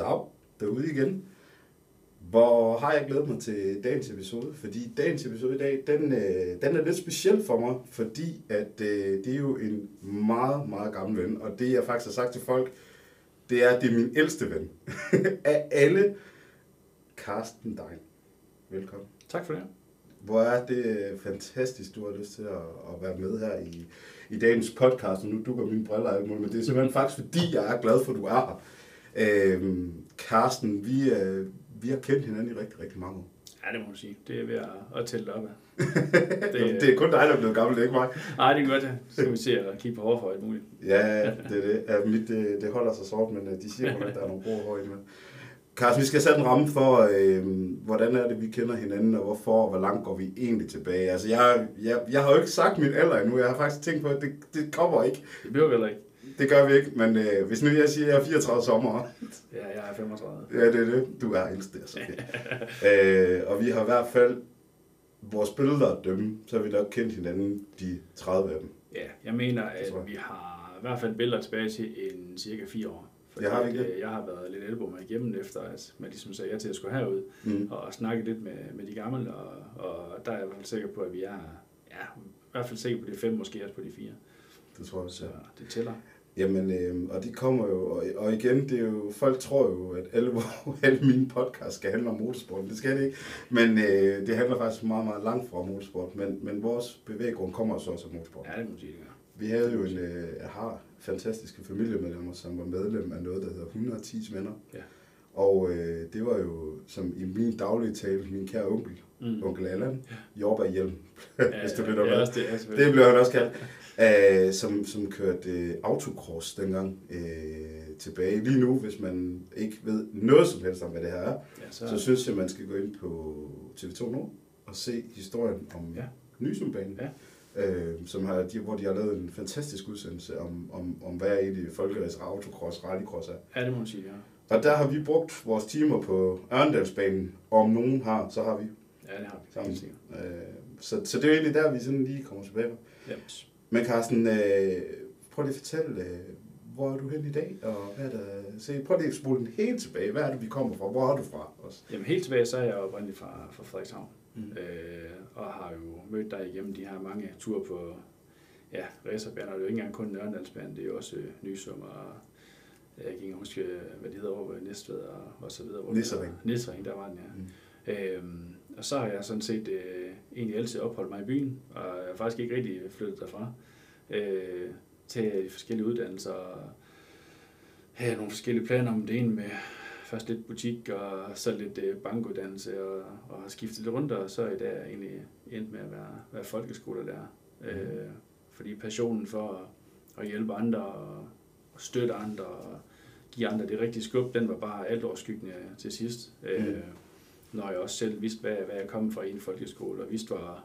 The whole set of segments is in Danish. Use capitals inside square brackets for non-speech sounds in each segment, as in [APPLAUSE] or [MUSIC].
Dag, derude igen. Hvor har jeg glædet mig til dagens episode, fordi dagens episode i dag, den, øh, den er lidt speciel for mig, fordi at øh, det er jo en meget, meget gammel ven, og det jeg faktisk har sagt til folk, det er, at det er min ældste ven [LAUGHS] af alle, Carsten Dein. Velkommen. Tak for det. Hvor er det fantastisk, du har lyst til at, at være med her i, i dagens podcast, og nu dukker mine briller muligt, men det er simpelthen faktisk fordi, jeg er glad for, at du er her. Øhm, Carsten, vi, øh, vi har kendt hinanden i rigtig, rigtig mange år. Ja, det må du sige. Det er ved at, at tælle det op af. [LAUGHS] det, det er kun dig, der er blevet gammel, det er ikke mig. Nej, det er godt. Så skal vi se at kigge på hår for alt muligt. Ja, det er det. Ja, mit, det, det holder sig sort, men øh, de siger at der er nogle gode hår i med. Carsten, vi skal sætte en ramme for, øh, hvordan er det, vi kender hinanden, og hvorfor, og hvor langt går vi egentlig tilbage. Altså, jeg, jeg, jeg har jo ikke sagt min alder endnu. Jeg har faktisk tænkt på, at det, det kommer ikke. Det vi heller ikke. Det gør vi ikke, men øh, hvis nu jeg siger, at jeg er 34 sommer. Ja, jeg er 35. Ja, det er det. Du er ældst der, så øh, Og vi har i hvert fald vores billeder dømme, så har vi nok kendt hinanden de 30 af dem. Ja, jeg mener, at vi har i hvert fald billeder tilbage til en cirka 4 år. Fordi det har vi ikke. Jeg har været lidt elbo med igennem efter, at man ligesom sagde ja til at skulle herud mm. og snakke lidt med, med de gamle, og, og der er jeg i hvert fald sikker på, at vi er, ja, i hvert fald sikker på de fem, måske også på de fire. Det tror jeg så. det tæller. Jamen, øh, og de kommer jo, og, og igen, det er jo, folk tror jo, at alle, [LAUGHS] alle mine podcasts skal handle om motorsport. Det skal det ikke. Men øh, det handler faktisk meget, meget langt fra motorsport. Men, men vores bevæggrund kommer så også af motorsport. Ja, det må sige, det gør. Vi havde jo en, øh, har fantastiske familiemedlemmer, som var medlem af noget, der hedder 110 venner. Ja. Og øh, det var jo, som i min daglige tale, min kære onkel, mm. onkel Allan, ja. Jorba Hjelm, [LAUGHS] ja, hvis du lidt ja, det, det, det blev han også kaldt øh, som, som kørte øh, autocross dengang øh, tilbage. Lige nu, hvis man ikke ved noget som helst om, hvad det her er, ja, så... så synes jeg, man skal gå ind på TV2 nu og se historien om ja. Nysumbanen. Ja. Øh, som har, de, hvor de har lavet en fantastisk udsendelse om, om, om hvad er egentlig folkeræs, autocross, rallycross er. Ja, det må man sige, ja. Og der har vi brugt vores timer på Ørndalsbanen, og om nogen har, så har vi. Ja, det har vi. Sammen. Øh, så, så det er jo egentlig der, vi sådan lige kommer tilbage på. Yep. Men Carsten, øh, prøv lige at fortælle, øh, hvor er du hen i dag, og hvad er der, se, prøv lige at spole den helt tilbage. Hvad er det, vi kommer fra? Hvor er du fra? Også? Jamen helt tilbage, så er jeg oprindeligt fra, fra Frederikshavn, mm. øh, og har jo mødt dig igennem de her mange ture på ja, racerbaner. Det er jo ikke engang kun Nørrendalsbanen, det er jo også øh, Nysum og jeg kan ikke huske, hvad det hedder over ved Næstved og, og så videre. Nissering. Nissering, der var den, ja. Mm. Øhm, og så har jeg sådan set øh, egentlig altid opholdt mig i byen, og jeg har faktisk ikke rigtig flyttet derfra øh, til de forskellige uddannelser og have nogle forskellige planer om det ene med først lidt butik og så lidt øh, bankuddannelse og, og har skiftet lidt rundt, og så er i dag egentlig endt med at være, være folkeskolelærer. Mm. Øh, fordi passionen for at, at hjælpe andre og, og støtte andre og give andre det rigtige skub, den var bare alt overskyggende til sidst. Mm. Øh, når jeg også selv vidste, hvad, hvad jeg kom fra i en folkeskole, og vidste, hvor,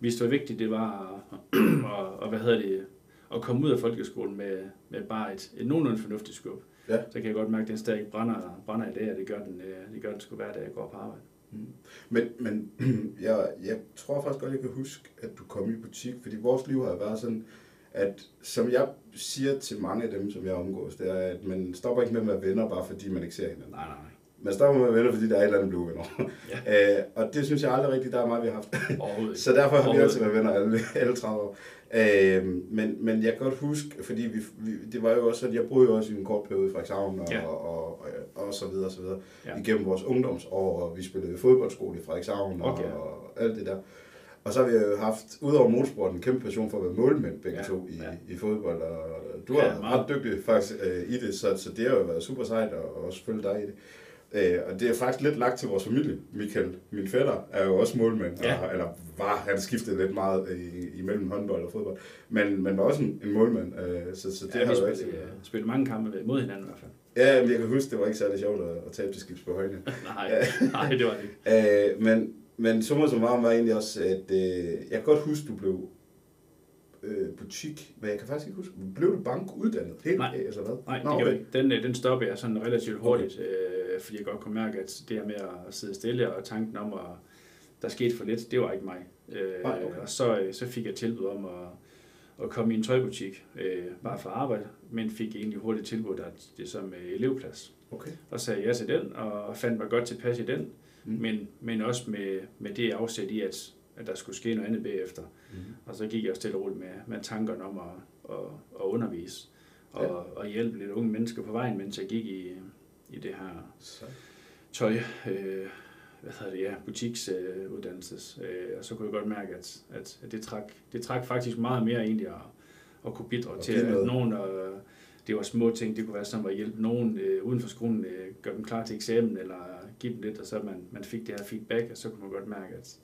vidste, hvor vigtigt det var at, [CLEARS THROAT] og, og hvad hedder det, at komme ud af folkeskolen med, med bare et, et nogenlunde fornuftigt skub. Ja. Så kan jeg godt mærke, at den stadig brænder, brænder i dag, og det gør den, øh, det gør den sgu hver dag, jeg går på arbejde. Mm. Men, men [CLEARS THROAT] jeg, jeg tror faktisk godt, jeg kan huske, at du kom i butik, fordi vores liv har været sådan, at som jeg siger til mange af dem, som jeg omgås, det er, at man stopper ikke med at være venner, bare fordi man ikke ser hinanden. Nej, nej. Man stopper med venner, fordi der er et eller andet blue venner. Ja. [LAUGHS] øh, og det synes jeg aldrig rigtigt, der er meget, vi har haft. så derfor har vi altid været venner alle, alle 30 år. Øh, men, men jeg kan godt huske, fordi vi, vi, det var jo også, at jeg boede jo også i en kort periode i Frederikshavn og, ja. og, og, og, og så videre og så videre. Ja. Igennem vores ungdomsår, og vi spillede fodboldskole i Frederikshavn og, okay. og, og alt det der. Og så har vi jo haft, udover motorsport, en kæmpe passion for at være målmænd begge ja, to i, ja. i fodbold. Og du er ja, ret dygtig faktisk øh, i det, så, så det har jo været super sejt at også følge dig i det. Øh, og det er faktisk lidt lagt til vores familie. Michael, min fætter, er jo også målmand, ja. og, eller var, han skiftede lidt meget i, imellem håndbold og fodbold, men, men var også en, en målmand, øh, så, så det ja, har jo altid været. spillet mange kampe mod hinanden i hvert fald. Ja, men jeg kan huske, det var ikke særlig sjovt at, at tabe til skibs på højne. [LAUGHS] nej, nej, det var det ikke. øh, men, men summa som var, egentlig også, at øh, jeg kan godt huske, du blev øh, butik, men jeg kan faktisk ikke huske, blev du bankuddannet helt Nej, altså hvad? Nej, Nå, det okay. ikke. Den, øh, den stoppede jeg sådan relativt hurtigt, okay. Øh, fordi jeg godt kunne mærke, at det her med at sidde stille og tanken om, at der skete for lidt, det var ikke mig. Øh, okay. Og så, øh, så fik jeg tilbud om at, at komme i en tøjbutik, øh, bare for arbejde, men fik egentlig hurtigt tilbudt at det som øh, elevplads. Okay. Og sagde ja til den, og fandt mig godt tilpas i den, mm. men, men også med, med det afsæt i, at, at der skulle ske noget andet bagefter. Mm. Og så gik jeg stille og roligt med, med tankerne om at, at, at undervise og, ja. og hjælpe lidt unge mennesker på vejen, mens jeg gik i, i det her så. tøj, øh, hvad hedder det, ja, butiksuddannelses. Øh, og så kunne jeg godt mærke, at, at, det, trak, det trak faktisk meget mere egentlig at, at kunne bidrage til, at nogen, og, det var små ting, det kunne være sådan at hjælpe nogen øh, uden for skolen, øh, gøre dem klar til eksamen, eller give dem lidt, og så man, man fik det her feedback, og så kunne man godt mærke, at,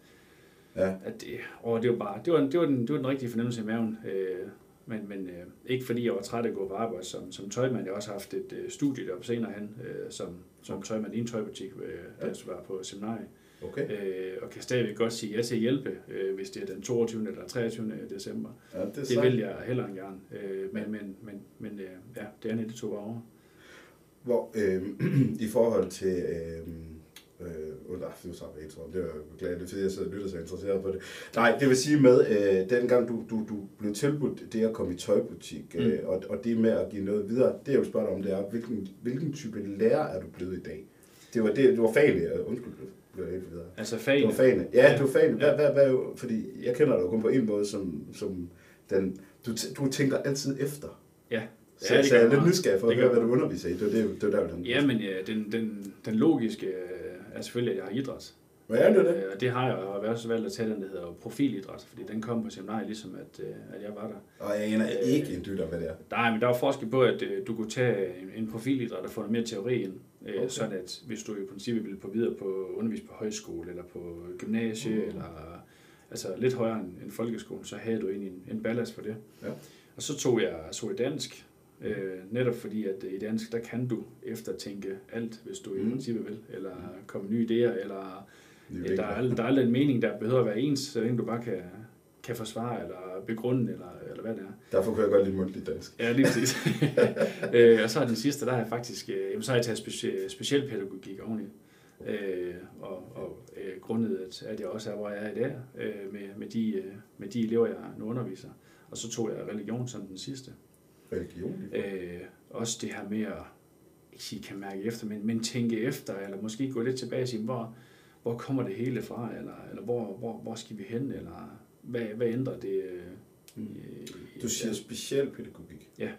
ja. at det, åh, det var bare, det var, det var, den, det var den rigtige fornemmelse i maven. Øh, men, men øh, ikke fordi jeg var træt af at gå på arbejde som, som tøjmand. Jeg har også haft et øh, studie deroppe senere hen, øh, som, som okay. tøjmand i en tøjbutik, øh, ja. der var på seminariet. Okay. Øh, og kan stadigvæk godt sige ja til at hjælpe, øh, hvis det er den 22. eller 23. december. Ja, det, det vil jeg heller end gerne. Øh, men men, men, men øh, ja, det er det to år. Hvor, øh, [CLEARS THROAT] I forhold til... Øh, Øh, nej, nu sagde jeg tror det var beklageligt, fordi jeg sidder og lytter så interesseret på det. Nej, det vil sige med, øh, dengang du, du, du blev tilbudt det at komme i tøjbutik, øh, mm. og, og det med at give noget videre, det jeg vil spørge dig om, det er, hvilken, hvilken type lærer er du blevet i dag? Det var, det, det var fagligt, undskyld, blev jeg helt videre. Altså fagene? Det var fagene. Ja, det var fagene. Hvad, hvad, hvad, fordi jeg kender dig kun på en måde, som, som den, du, du tænker altid efter. Ja. Så, ja, så jeg er lidt nysgerrig for at høre, hvad du underviser i. Det var, det, det var der, den Ja, men ja, den, den, den logiske er selvfølgelig, at jeg har idræt. Hvad er det det? Øh, og det har jeg, og jeg også valgt at tage den, der hedder profilidræt, fordi den kom på seminariet, ligesom at, øh, at jeg var der. Og jeg aner øh, ikke en dytter, hvad det er. Nej, men der var forskel på, at du kunne tage en, en profilidræt og få noget mere teori ind, okay. sådan at hvis du i princippet ville på videre på undervis på højskole, eller på gymnasie, mm. eller altså lidt højere end, end folkeskolen, så havde du egentlig en, en ballast for det. Ja. Og så tog jeg, så dansk, Øh, netop fordi, at i dansk, der kan du eftertænke alt, hvis du mm. i princippet vil, eller komme nye idéer, eller ja, der, er, der er aldrig en mening, der behøver at være ens, så længe du bare kan, kan forsvare, eller begrunde, eller, eller hvad det er. Derfor kan jeg godt lide mundtligt dansk. Ja, lige præcis. [LAUGHS] øh, og så er den sidste, der er faktisk, øh, jamen, så har jeg taget speci- speciel pædagogik oveni. Øh, og og øh, grundet, at, at jeg også er, hvor jeg er i dag, øh, med, med, de, øh, med de elever, jeg nu underviser. Og så tog jeg religion som den sidste religion? Øh, også det her med at, ikke sige, kan mærke efter, men, men tænke efter, eller måske gå lidt tilbage og sige, hvor, hvor kommer det hele fra, eller, eller hvor, hvor, hvor skal vi hen, eller hvad, hvad ændrer det? Øh, mm. du siger ja. speciel pædagogik. Ja.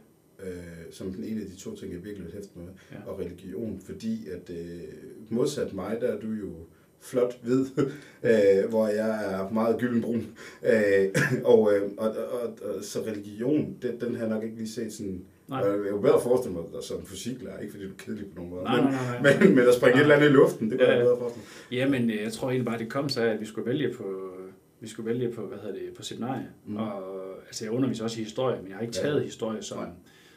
Øh, som den ene af de to ting, jeg virkelig vil hæfte med, ja. og religion, fordi at øh, modsat mig, der er du jo flot hvid, [LAUGHS] øh, hvor jeg er meget gyldenbrun. Øh, og, øh, og, og, og, så religion, den, den har jeg nok ikke lige set sådan... Nej. Jeg er jo bedre forestille mig dig som fysiklærer, ikke fordi du er kedelig på nogen måde. Nej, nej, nej, nej. Men, men der springer et eller andet i luften, det kan ja, jeg bedre forestille mig. Jamen, øh, jeg tror egentlig bare, det kom så at vi skulle vælge på, vi skulle vælge på, hvad hedder det, på seminarie. Mm. Og, altså, jeg underviser også i historie, men jeg har ikke taget ja. historie som,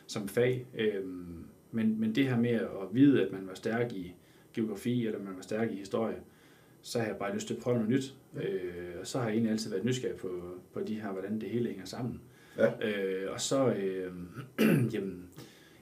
som fag. Øhm, men, men det her med at vide, at man var stærk i geografi, eller man var stærk i historie, så har jeg bare lyst til at prøve noget nyt. Øh, og så har jeg egentlig altid været nysgerrig på, på de her, hvordan det hele hænger sammen. Ja. Øh, og så, øh, [CLEARS THROAT] jamen,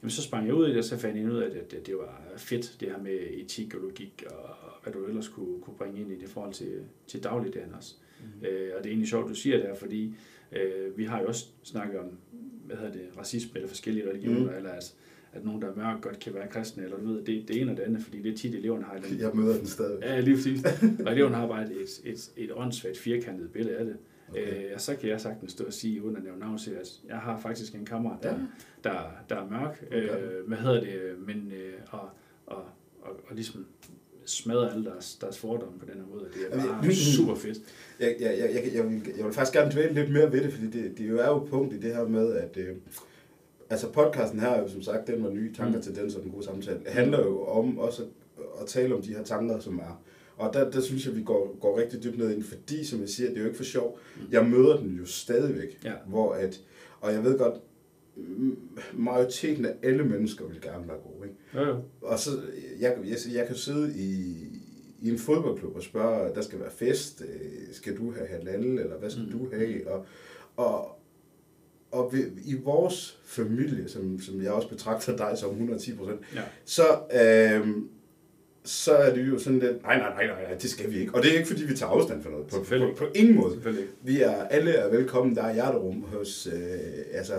jamen, så sprang jeg ud i det, og så fandt jeg ud af, at det, det var fedt, det her med etik og logik, og hvad du ellers kunne, kunne bringe ind i det forhold til, til dagligdagen også. Mm. Øh, og det er egentlig sjovt, du siger det her, fordi øh, vi har jo også snakket om, hvad hedder det, racisme eller forskellige religioner, mm. eller altså, at nogen, der er mørk, godt kan være kristne, eller du ved, det, det ene og det andet, fordi det er tit, eleverne har... Jeg møder den stadig. Ja, lige præcis. [LAUGHS] og eleverne har bare et, et, et, et åndssvagt firkantet billede af det. Okay. Øh, og så kan jeg sagtens stå og sige, uden at nævne navn, at jeg har faktisk en kammerat, der, ja. der, der er mørk. Okay. Øh, hvad hedder det? Men, øh, og, og, og, og ligesom smadre alle deres, deres fordomme på den her måde. Det er bare [CLEARS THROAT] super fedt. Jeg, jeg, jeg, jeg, jeg, vil, jeg vil faktisk gerne dvæle lidt mere ved det, fordi det, det jo er jo punkt i det her med, at øh, altså podcasten her er jo som sagt, den var nye tanker mm. til den, så den gode samtale, det handler jo om også at, tale om de her tanker, som er. Og der, der synes jeg, vi går, går rigtig dybt ned ind, fordi som jeg siger, det er jo ikke for sjov. Mm. Jeg møder den jo stadigvæk, ja. hvor at, og jeg ved godt, majoriteten af alle mennesker vil gerne være gode. Ikke? Ja, ja. Og så, jeg, jeg, jeg kan sidde i, i en fodboldklub og spørge, der skal være fest, øh, skal du have halal, eller hvad skal mm. du have? Og, og, og vi, i vores familie, som, som jeg også betragter dig som 110 procent, ja. så, øh, så er det jo sådan lidt, nej, nej, nej, nej, det skal vi ikke. Og det er ikke, fordi vi tager afstand for noget. På, på, på, på ingen måde. Vi er alle er velkommen. Der er hjerterum hos, øh, altså,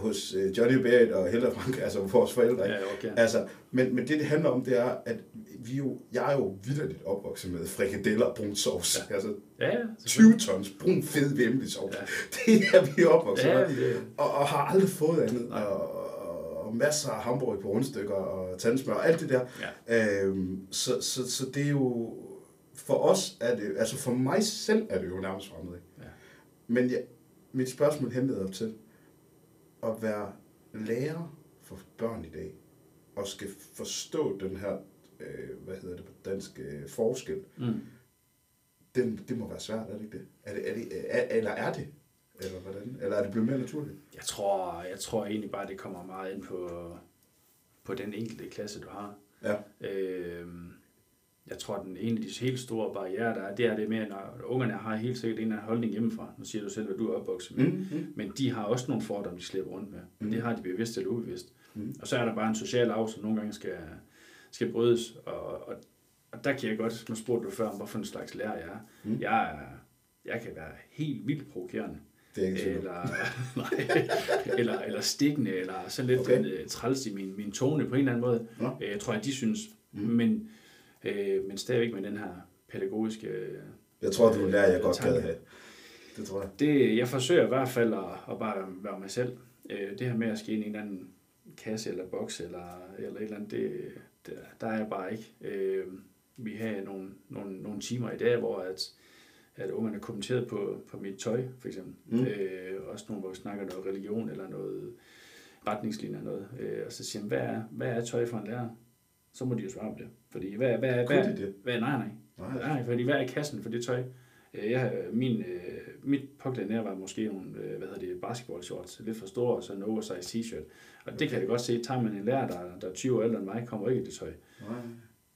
hos øh, Johnny Barrett og Helda Frank, altså vores forældre. Ikke? Ja, okay. altså, men, men det, det handler om, det er, at vi jo, jeg er jo vidderligt opvokset med frikadeller og brun sovs. Ja. Altså, ja, 20 tons brun fed vemmelig sovs. Ja. Det er vi opvokset ja, med. Det... Og, og, har aldrig fået andet. Nej. Og, og masser af hamburg på rundstykker og tandsmør og alt det der. Ja. Øhm, så, så, så det er jo, for os er det, altså for mig selv er det jo nærmest fremmed. Ja. Men ja, mit spørgsmål hentede op til, at være lærer for børn i dag, og skal forstå den her, øh, hvad hedder det på dansk, øh, forskel, mm. den, det må være svært, er det ikke det? Er det, er det er, eller er det? Eller hvordan? Eller er det blevet mere naturligt? Jeg tror, jeg tror egentlig bare, det kommer meget ind på, på den enkelte klasse, du har. Ja. Øh, jeg tror, at den ene af de helt store barriere, der er, det er det med, når ungerne har helt sikkert en holdning hjemmefra. Nu siger du selv, hvad du er opvokset med. Mm-hmm. Men de har også nogle fordomme, de slæber rundt med. Mm-hmm. Det har de bevidst eller ubevidst. Mm-hmm. Og så er der bare en social arv, som nogle gange skal, skal brydes. Og, og, og der kan jeg godt, nu spurgte du før om, hvorfor en slags lærer jeg er. Mm. Jeg, er jeg kan være helt vildt provokerende. Det er ikke eller, [LAUGHS] nej, eller, eller stikkende, eller så lidt okay. uh, træls i min, min tone på en eller anden måde. Ja. Uh, jeg tror, at de synes. Mm. Men øh, men stadigvæk med den her pædagogiske... Jeg tror, du lærer, jeg godt kan have. Det tror jeg. Det, jeg forsøger i hvert fald at, at bare være mig selv. Øh, det her med at ske ind i en eller anden kasse eller boks eller, eller et eller andet, det, det, der er jeg bare ikke. Øh, vi har nogle, nogle, nogle timer i dag, hvor at, at ungerne kommenterede på, på mit tøj, for eksempel. Mm. Øh, også nogle, hvor vi snakker noget religion eller noget retningslinjer noget. Øh, og så siger hvad er, hvad er tøj for en lærer? så må de jo svare på det. Fordi hvad, hvad, hvad, hvad, hvad, nej, nej, nej. Nej, fordi hvad er kassen for det tøj? Øh, jeg, min, øh, mit påklædning var måske nogle, øh, hvad hedder det, basketball shorts, lidt for store, og så en oversized t-shirt. Og okay. det kan jeg godt se, tager man en lærer, der, der er 20 år ældre end mig, kommer ikke i det tøj. Nej.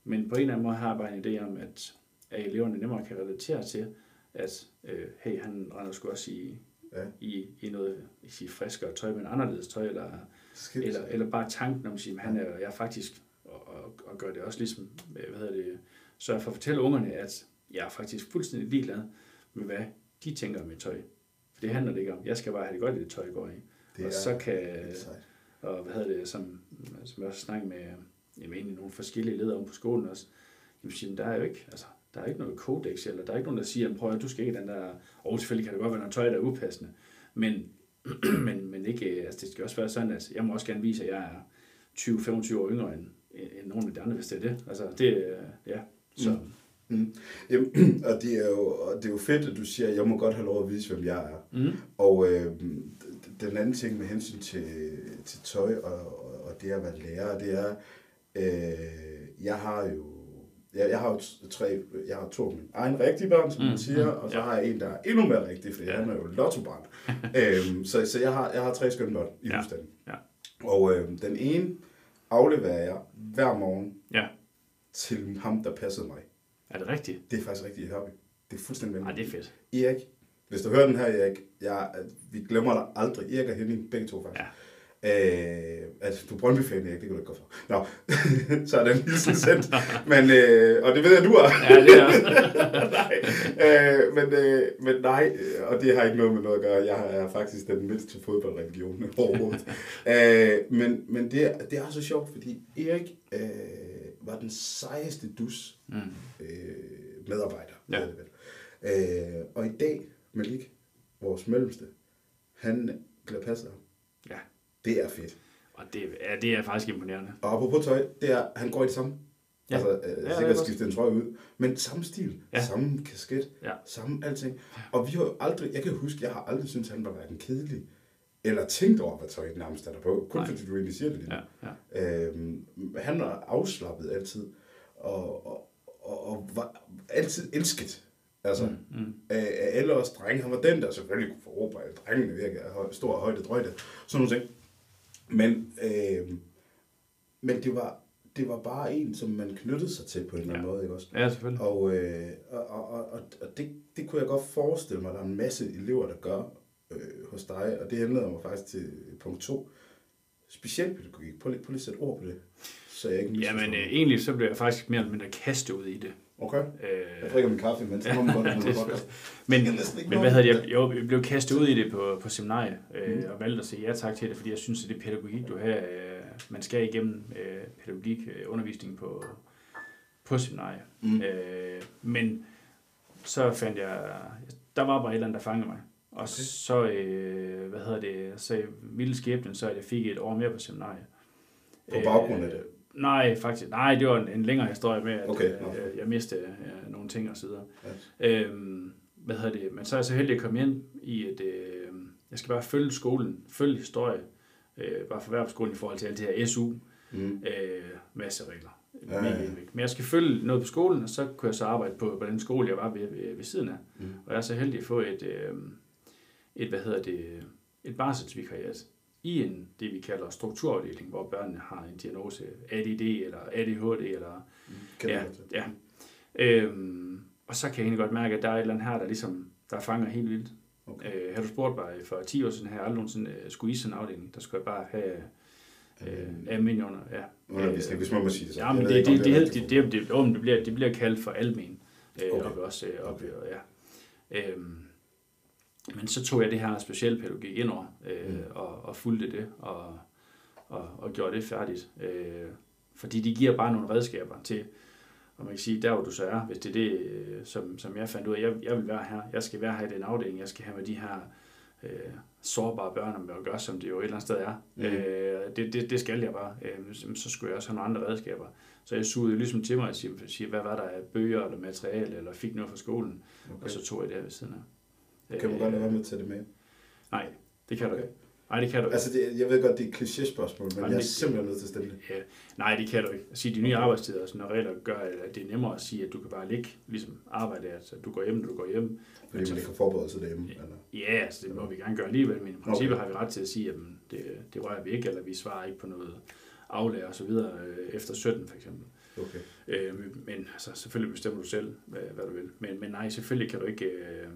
Men på en eller anden måde har jeg bare en idé om, at, at eleverne nemmere kan relatere til, at øh, hey, han render sgu også i, ja. i, i noget i sige, friskere tøj, men anderledes tøj, eller, eller, eller bare tanken om at sige, han er, jeg er faktisk og, og gøre det også ligesom, øh, hvad hedder det, sørge for at fortælle ungerne, at jeg er faktisk fuldstændig ligeglad med, hvad de tænker om mit tøj. For det handler det ikke om. Jeg skal bare have det godt i det tøj, jeg går i. Det og så kan, og hvad hedder det, som, som jeg også snakker med, jamen, egentlig nogle forskellige ledere om på skolen også, jamen, siger, der er jo ikke, altså, der er ikke noget kodex, eller der er ikke nogen, der siger, prøv at du skal ikke den der, og selvfølgelig kan det godt være noget tøj, der er upassende, men, men, [CLEARS THROAT] men ikke, altså, det skal også være sådan, at jeg må også gerne vise, at jeg er 20-25 år yngre end, end nogle af de andre, hvis det er det. Altså, det, ja, så... Mm. Mm. Jamen, [CLEARS THROAT] og det er, jo, og det er jo fedt, at du siger, at jeg må godt have lov at vise, hvem jeg er. Mm. Og øh, den anden ting med hensyn til, til tøj og, og, og det at være lærer, det er, øh, jeg har jo jeg, jeg har jo tre, jeg har to af mine egne rigtige børn, som mm, man siger, mm, og så ja. har jeg en, der er endnu mere rigtig, for ja. han er jo lottobarn. [LAUGHS] øhm, så så jeg, har, jeg har tre skønne børn i ja. husstanden. Ja. Og øh, den ene, afleverer jeg hver morgen ja. til ham, der passede mig. Er det rigtigt? Det er faktisk rigtigt i Hørby. Det er fuldstændig vildt. det er fedt. Erik, hvis du hører den her, Erik, jeg, vi glemmer dig aldrig. Erik og Henning, begge to faktisk. Ja. Øh, altså, du er Brøndby-fan, Erik, det kan du ikke gå for. Nå, [LAUGHS] så er den hilsen sendt. men, øh, og det ved jeg, du er. Ja, det er [LAUGHS] nej, øh, men, øh, men nej, og det har ikke noget med noget at gøre. Jeg er faktisk den mindste fodboldreligion [LAUGHS] overhovedet. øh, men men det, er, det er så sjovt, fordi Erik øh, var den sejeste dus mm. øh, medarbejder. Ja. Øh, og i dag, Malik, vores mellemste, han passer ham. Det er fedt. Og det, ja, det er faktisk imponerende. Og apropos tøj, det er, han går i det samme. Ja. Altså, øh, ja, sikkert skifte en trøje ud. Men samme stil, ja. samme kasket, ja. samme alting. Og vi har aldrig, jeg kan huske, jeg har aldrig syntes, han var hverken kedelig, eller tænkt over, hvad tøj nærmest er der på. Kun Nej. fordi du egentlig siger det lige. Ja, ja. Øhm, han var afslappet altid, og, og, og, og var altid elsket. Altså, mm, mm. Af, af alle os drenge. Han var den, der selvfølgelig kunne få råbe af drengene virkelig stor højde drøjde. Sådan nogle ting. Men, øh, men det var, det var bare en, som man knyttede sig til på en eller anden ja. måde, ikke også? Ja, selvfølgelig. Og, øh, og, og, og, og det, det kunne jeg godt forestille mig, at der er en masse elever, der gør øh, hos dig, og det handlede mig faktisk til punkt 2. specialpædagogik? Prøv lige, prøv lige at sætte ord på det, så jeg ikke Jamen, øh, egentlig så blev jeg faktisk mere eller mindre kastet ud i det. Okay. Øh, jeg drikker min kaffe, men så må man [LAUGHS] godt det godt. Men, men hvad hedder det? Jo, jeg blev kastet ud i det på, på seminariet, øh, mm. og valgte at sige ja tak til det, fordi jeg synes, at det pædagogik, du har, øh, man skal igennem øh, pædagogik, øh, undervisning på, på seminariet. Mm. Øh, men så fandt jeg, der var bare et eller andet, der fangede mig. Og okay. så, øh, hvad hedder det, så ville skæbnen, så jeg fik et år mere på seminariet. På baggrund af det? Nej, faktisk. Nej, det var en, en længere historie med, at okay, øh, jeg, mistede ja, nogle ting og så videre. Ja. Øhm, hvad hedder det? Men så er jeg så heldig at komme ind i et... Øh, jeg skal bare følge skolen, følge historie, øh, bare for erhvervsskolen i forhold til alt det her SU, mm. øh, masse regler. Ja, ja, ja. Men jeg skal følge noget på skolen, og så kunne jeg så arbejde på, på den skole, jeg var ved, ved, ved siden af. Mm. Og jeg er så heldig at få et, øh, et hvad hedder det, et barselsvikariat i en, det vi kalder strukturafdeling, hvor børnene har en diagnose, ADD eller ADHD, eller, mm, ja, ja. Øhm, og så kan jeg egentlig godt mærke, at der er et eller andet her, der ligesom, der fanger helt vildt. Okay. Øh, har du spurgt mig for 10 år siden, har jeg aldrig nogensinde uh, skulle i sådan en afdeling, der skulle jeg bare have øh, almen under, ja. Undervisning, hvis man må sige det så. Ja, men det, det, det, det, det, det, det, det, det, bliver, det bliver kaldt for almen, øh, okay. og også øh, op, okay. ja. Øhm, men så tog jeg det her specialpædagogik ind over, øh, mm. og, og fulgte det, og, og, og gjorde det færdigt. Øh, fordi de giver bare nogle redskaber til, og man kan sige, der hvor du så er, hvis det er det, øh, som, som jeg fandt ud af, jeg, jeg vil være her, jeg skal være her i den afdeling, jeg skal have med de her øh, sårbare børn med at gøre, som det jo et eller andet sted er. Mm. Øh, det, det, det skal jeg bare. Øh, så skulle jeg også have nogle andre redskaber. Så jeg sugede ligesom til mig og sige, hvad var der af bøger eller materiale, eller fik noget fra skolen, okay. og så tog jeg det her ved siden af. Kan man godt lade være med at tage det med? Nej, det kan du ikke. Nej, det kan du ikke. Altså, det, jeg ved godt, det er et kliché-spørgsmål, men Nej, jeg er det, simpelthen nødt til at stille det. Ja. Nej, det kan du ikke. Sige, de nye arbejdstider og sådan nogle regler gør, at det er nemmere at sige, at du kan bare ligge, ligesom arbejde, at du går hjem, du går hjem. Fordi man ikke har forberedt sig derhjemme? Eller? Ja, altså, det må vi gerne gøre alligevel, men i princippet okay. har vi ret til at sige, at det, det rører vi ikke, eller vi svarer ikke på noget aflærer og så videre øh, efter 17 for eksempel. Okay. Øh, men altså, selvfølgelig bestemmer du selv, hvad, hvad du vil. Men, men nej, selvfølgelig kan du ikke... Øh,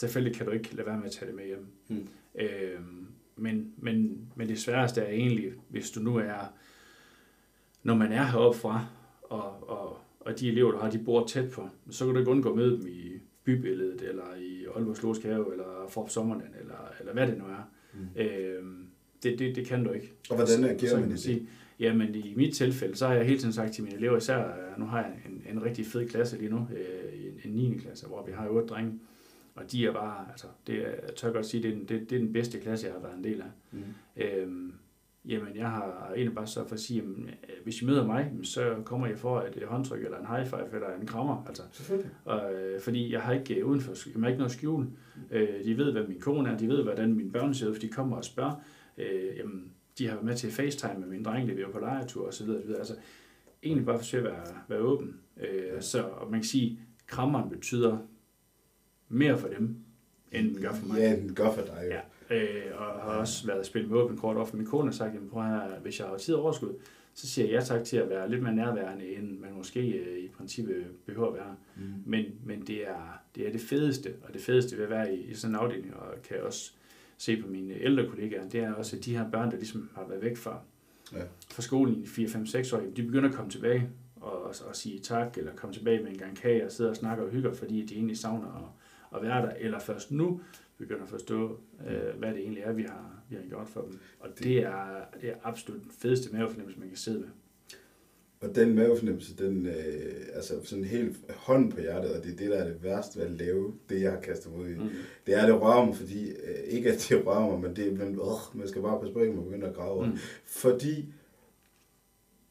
selvfølgelig kan du ikke lade være med at tage det med hjem. Mm. Øh, men, men, men det sværeste er egentlig, hvis du nu er, når man er heroppe fra, og, og, og de elever, du har, de bor tæt på, så kan du ikke undgå at møde dem i bybilledet, eller i Aalborg Have, eller Forp Sommerland, eller, eller hvad det nu er. Mm. Øh, det, det, det kan du ikke. Og hvordan agerer man i det? Jamen i mit tilfælde, så har jeg hele tiden sagt til mine elever, især nu har jeg en, en rigtig fed klasse lige nu, øh, en, en 9. klasse, hvor vi har otte drenge. Og de er bare, altså, det er, jeg tør godt sige, det er, den, det, det er den bedste klasse, jeg har været en del af. Mm. Øhm, jamen, jeg har egentlig bare så for at sige, jamen, hvis I møder mig, så kommer jeg for et håndtryk, eller en high five, eller en krammer. Altså. Selvfølgelig. Og, øh, fordi jeg har ikke øh, udenfor, jeg har ikke noget skjul. Øh, de ved, hvad min kone er, de ved, hvordan mine børn ser ud, for de kommer og spørger. Øh, jamen, de har været med til FaceTime med min dreng, da vi var på lejetur og så videre. videre. Altså, egentlig bare forsøge at være, være åben. Øh, ja. Så og man kan sige, krammeren betyder mere for dem, end den gør for mig. Ja, den gør for dig. Ja. Øh, og har også været at spille med åben kort for Min kone har sagt, at hvis jeg har tid og overskud, så siger jeg ja tak til at være lidt mere nærværende, end man måske øh, i princippet behøver at være. Mm. Men, men det, er, det er det fedeste, og det fedeste ved at være i, i sådan en afdeling, og kan også se på mine ældre kollegaer, det er også, at de her børn, der ligesom har været væk fra, ja. fra skolen i 4-5-6 år, de begynder at komme tilbage og, og, og sige tak, eller komme tilbage med en gang kage og sidde og snakke og hygge, fordi de egentlig savner at at være der, eller først nu begynder at forstå, øh, hvad det egentlig er, vi har, vi har gjort for dem. Og det, er, det er absolut den fedeste mavefornemmelse, man kan sidde med. Og den mavefornemmelse, den, øh, altså sådan helt hånd på hjertet, og det er det, der er det værste ved at lave det, jeg har kastet mod i. Mm. Det er, det rører mig, fordi, øh, ikke at det rører mig, men det, men, øh, man skal bare passe på, at man begynder at grave mm. Fordi,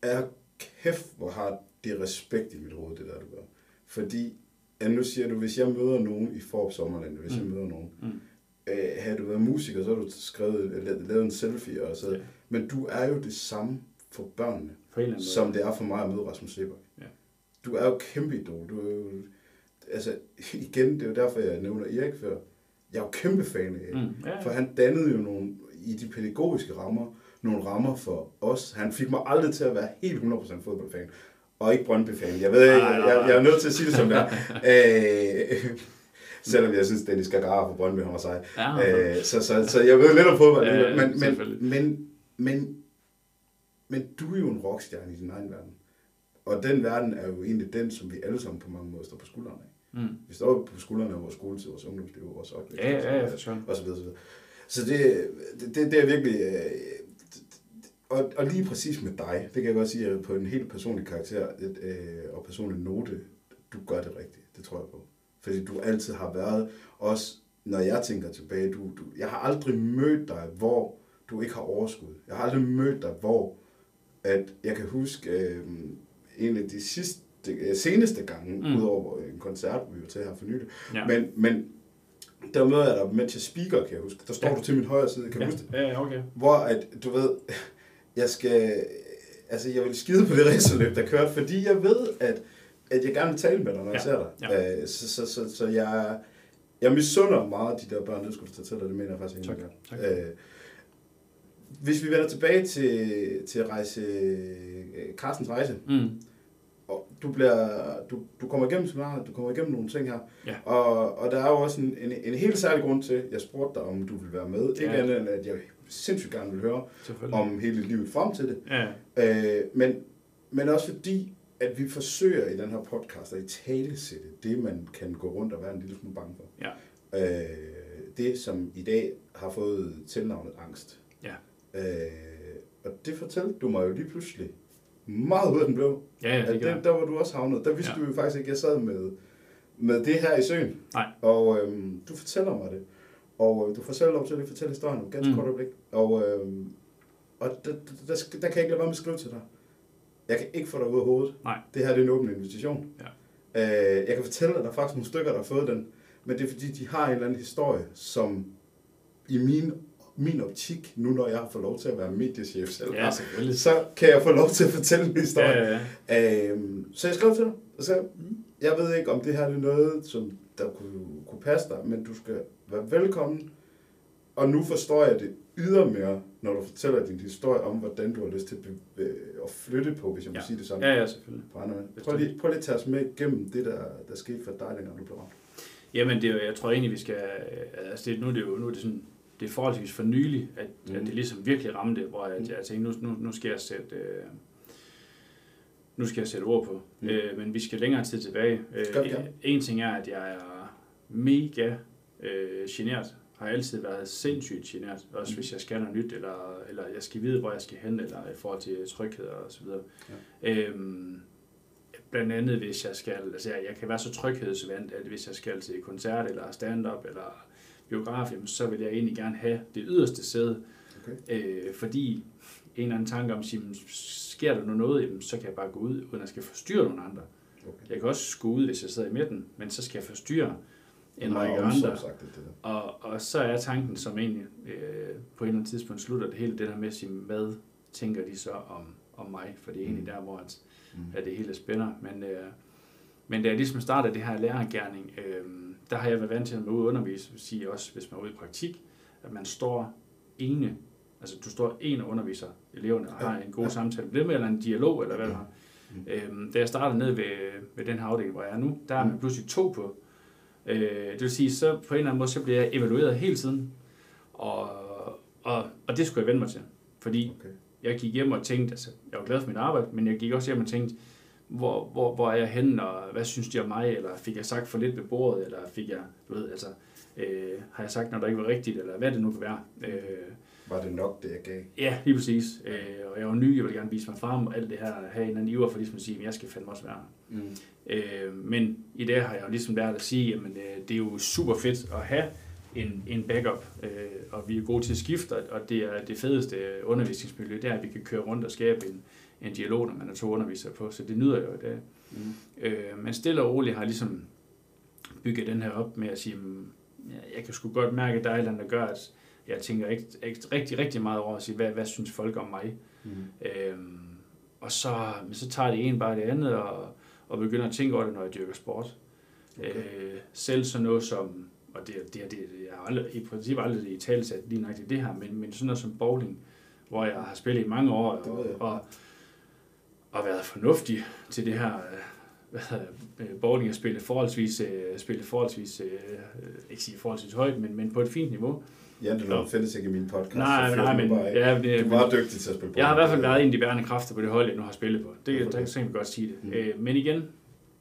er kæft, hvor har det respekt i mit hoved, det der, du gør. Fordi Ja, nu siger du, hvis jeg møder nogen i Forop Sommerland, hvis mm. jeg møder nogen, mm. øh, havde du været musiker, så har du skrevet, lavet en selfie, og så, ja. men du er jo det samme for børnene, for som det er for mig at møde Rasmus Sebak. Ja. Du er jo kæmpe idol. Du er jo, altså, [LAUGHS] igen, det er jo derfor, jeg nævner Erik før. Jeg er jo kæmpe fan af mm. ja, ja. for han dannede jo nogle, i de pædagogiske rammer, nogle rammer for os. Han fik mig aldrig til at være helt 100% fodboldfan og ikke Brøndby-fan. Jeg ved ikke, jeg, jeg, jeg er nødt til at sige det som det er. [LAUGHS] øh, selvom jeg synes, Dennis Gagara på Brøndby har sig. Ja, øh, så, så, så jeg ved lidt om fodbold. Ja, men, men, men Men, men du er jo en rockstjerne i din egen verden. Og den verden er jo egentlig den, som vi alle sammen på mange måder står på skuldrene af. Mm. Vi står på skuldrene af vores skoletid, vores ungdomsliv, vores opvækst. Ja, ja, ja, for sure. Og så videre, så videre. Så det, det, det, det er virkelig... Øh, og, og lige præcis med dig, det kan jeg godt sige, at på en helt personlig karakter et, øh, og personlig note, du gør det rigtigt. Det tror jeg på. Fordi du altid har været, også når jeg tænker tilbage, du, du, jeg har aldrig mødt dig, hvor du ikke har overskud. Jeg har aldrig mødt dig, hvor at jeg kan huske øh, en af de sidste, øh, seneste gange, mm. udover en koncert, vi var til her for nylig, ja. men, men der møder jeg dig med til speaker, kan jeg huske. Der står ja. du til min højre side, kan du ja. huske det? Ja, okay. Hvor at, du ved, jeg skal, altså jeg vil skide på det racerløb, der kørte, fordi jeg ved, at, at jeg gerne vil tale med dig, når ja. jeg ser dig. Ja. Øh, så, så, så, så jeg, jeg misunder meget de der børn, det skulle tage til dig, det mener jeg faktisk ikke. Tak. tak. Øh, hvis vi vender tilbage til, til rejse, øh, Carstens rejse, mm. og du, bliver, du, du kommer igennem seminaret, du kommer igennem nogle ting her, ja. og, og der er jo også en, en, en helt særlig grund til, jeg spurgte dig, om du vil være med. Ja. Ikke andet end, at jeg sindssygt gerne vil høre om hele livet frem til det. Ja. Øh, men, men også fordi, at vi forsøger i den her podcast at i tale sætte det, man kan gå rundt og være en lille smule bange for. Ja. Øh, det, som i dag har fået tilnavnet angst. Ja. Øh, og det fortalte du mig jo lige pludselig meget ud af den blå. Ja, ja, det den, der var du også havnet. Der vidste ja. du jo faktisk ikke, at jeg sad med, med det her i søen. Nej. Og øhm, du fortæller mig det. Og øh, du får selv lov til at fortælle historien om ganske mm. kort øjeblik. Og, øhm, og der, der, der, der, kan jeg ikke lade være med at skrive til dig. Jeg kan ikke få dig ud af hovedet. Nej. Det her det er en åben invitation. Ja. Øh, jeg kan fortælle dig, at der er faktisk nogle stykker, der har fået den. Men det er fordi, de har en eller anden historie, som i min min optik, nu når jeg har fået lov til at være mediechef selv, ja, så kan jeg få lov til at fortælle en historie. Ja, ja, ja. Øhm, så jeg skrev til dig, og sagde, mm. jeg ved ikke, om det her er noget, som der kunne, kunne passe dig, men du skal være velkommen. Og nu forstår jeg det ydermere, når du fortæller din historie om, hvordan du har lyst til at, at flytte på, hvis jeg må ja. sige det sådan. Ja, ja, selvfølgelig. Prøv lige, prøv lige at tage os med igennem det, der, der skete for dig, dengang du blev ramt. Jamen, det er, jeg tror egentlig, vi skal... Altså, det, nu, er det jo, nu er det sådan det er forholdsvis for nylig, at, mm. at det ligesom virkelig ramte, hvor jeg, mm. jeg tænkte, nu, nu, nu skal jeg sætte... Øh, nu skal jeg sætte ord på. Mm. Øh, men vi skal længere tid tilbage. Øh, en, en ting er, at jeg er mega øh, genert. Har altid været sindssygt genert. Også hvis jeg skal noget nyt, eller, eller jeg skal vide, hvor jeg skal hen, eller i forhold til tryghed og så videre. Ja. Øhm, blandt andet, hvis jeg skal... Altså, jeg, jeg kan være så tryghedsvandt, at hvis jeg skal til koncert, eller stand-up, eller biograf, jamen, så vil jeg egentlig gerne have det yderste sæde. Okay. Øh, fordi en eller anden tanke om, at sker der nu noget, jamen, så kan jeg bare gå ud, uden at skal forstyrre nogle andre. Okay. Jeg kan også gå ud, hvis jeg sidder i midten, men så skal jeg forstyrre en række andre. Sagt det, det og, og så er tanken, som egentlig øh, på et eller andet tidspunkt slutter det hele, det der med at sige, hvad tænker de så om, om mig? For det er egentlig mm. der, hvor at, mm. at det hele spænder. Men, øh, men da jeg ligesom startede det her lærergærning, øh, der har jeg været vant til at være ude undervise, vil sige også, hvis man er ude i praktik, at man står ene, altså du står en og underviser eleverne og har en god ja. samtale med dem, eller en dialog, eller hvad det har. Mm. Øhm, da jeg startede ned ved, ved den her afdeling, hvor jeg er nu, der er man mm. pludselig to på. Øh, det vil sige, så på en eller anden måde, så bliver jeg evalueret hele tiden. Og, og, og det skulle jeg vende mig til. Fordi okay. jeg gik hjem og tænkte, altså jeg var glad for mit arbejde, men jeg gik også hjem og tænkte, hvor, hvor, hvor er jeg henne, og hvad synes de om mig, eller fik jeg sagt for lidt ved bordet, eller fik jeg, du ved, altså, øh, har jeg sagt noget, der ikke var rigtigt, eller hvad det nu kan være. Øh, var det nok, det jeg gav? Ja, lige præcis. Øh, og jeg var ny, jeg ville gerne vise mig frem, og alt det her, have en anden iver for ligesom at sige, at jeg skal fandme også være mm. Øh, Men i dag har jeg jo ligesom lært at sige, at øh, det er jo super fedt at have en, en backup, øh, og vi er gode til at skifte, og det er det fedeste undervisningsmiljø, det er, at vi kan køre rundt og skabe en, en dialog, når man er to undervisere på, så det nyder jeg jo i dag. Mm. Øh, men stille og roligt har ligesom bygget den her op med at sige, mm, jeg kan sgu godt mærke, at der er et eller andet, der gør, at jeg tænker ikke, ikke, rigtig, rigtig meget over at sige, hvad, hvad synes folk om mig? Mm. Øhm, og så, men så tager det ene bare det andet, og, og begynder at tænke over det, når jeg dyrker sport. Okay. Øh, selv sådan noget som, og det, det, det, det jeg har aldrig, i princippet aldrig i talsat lige nok det her, men, men sådan noget som bowling, hvor jeg har spillet i mange år, og, og, og været fornuftig til det her, bowling at spille forholdsvis, spille forholdsvis ikke sige forholdsvis højt, men, men på et fint niveau. Det no. findes ikke i min podcast. Nej, nej, men, bare, ja, det, du er meget dygtig til at spille Jeg har i hvert fald været en af de bærende kræfter på det hold, jeg nu har spillet på. Det, okay. der kan jeg godt sige det. Mm. Øh, men igen,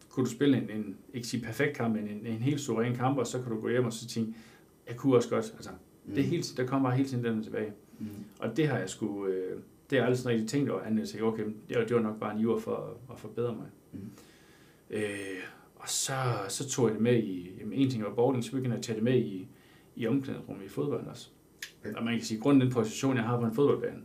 kunne du spille en, en ikke sige perfekt kamp, men en, en helt suveræn kamp, og så kan du gå hjem og så tænke, jeg kunne også godt. Altså, mm. det er helt, der kommer bare hele tiden den tilbage. Mm. Og det har jeg sgu, øh, det har jeg aldrig sådan rigtig tænkt over, andet at okay, det var, det var nok bare en jord for at, at forbedre mig. Mm. Øh, og så, så tog jeg det med i, jamen en ting var boarding, så begyndte jeg at tage det med i, i omklædningsrummet i fodbold også. Okay. Og man kan sige, grund den position, jeg har på en fodboldbane,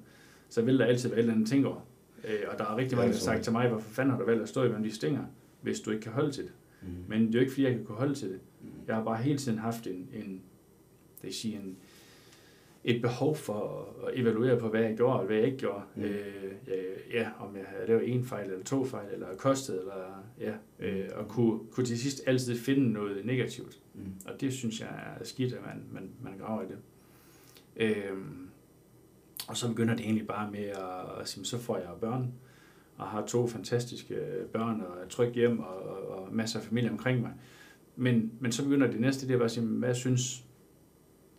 så vil der altid være et eller andet ting over. Øh, og der er rigtig mange, der har sagt til mig, hvorfor fanden har du valgt at stå i de stinger, hvis du ikke kan holde til det. Mm. Men det er jo ikke, fordi jeg kan kunne holde til det. Mm. Jeg har bare hele tiden haft en, en det vil sige, en, et behov for at evaluere på, hvad jeg gjorde og hvad jeg ikke gjorde. Mm. Øh, ja, om jeg havde lavet en fejl eller to fejl, eller kostet, eller ja, øh, og kunne, kunne til sidst altid finde noget negativt. Mm. Og det synes jeg er skidt, at man, man, man graver i det. Øh, og så begynder det egentlig bare med at, at sige, så får jeg børn, og har to fantastiske børn, og er tryg hjem, og, og masser af familie omkring mig. Men, men så begynder det næste, det er bare at sige, hvad synes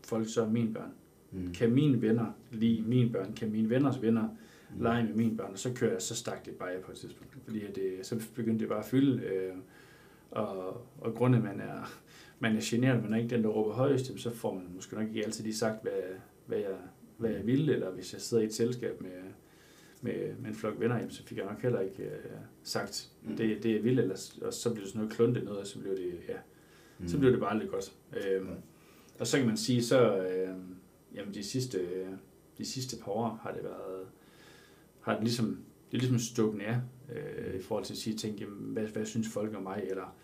folk så er mine børn? Mm. Kan mine venner lide mine børn? Kan mine venners venner mm. lege med mine børn? Og så kører jeg, så stak det bare på et tidspunkt. Fordi det, så begyndte det bare at fylde. Øh, og, og grundet man er, man er generet, man er ikke den, der råber højst, så får man måske nok ikke altid lige sagt, hvad, hvad, jeg, hvad jeg ville, eller hvis jeg sidder i et selskab med, med, med en flok venner, jamen, så fik jeg nok heller ikke uh, sagt mm. det, det, jeg ville, eller, og så blev det sådan noget kluntet noget, og så blev det, ja, mm. så blev det bare aldrig godt. Øhm, mm. Og så kan man sige, så, øh, jamen de sidste, de sidste par år har det været, har det ligesom, det er ligesom stukket af, øh, i forhold til at sige, tænke, jamen, hvad, hvad synes folk om mig, eller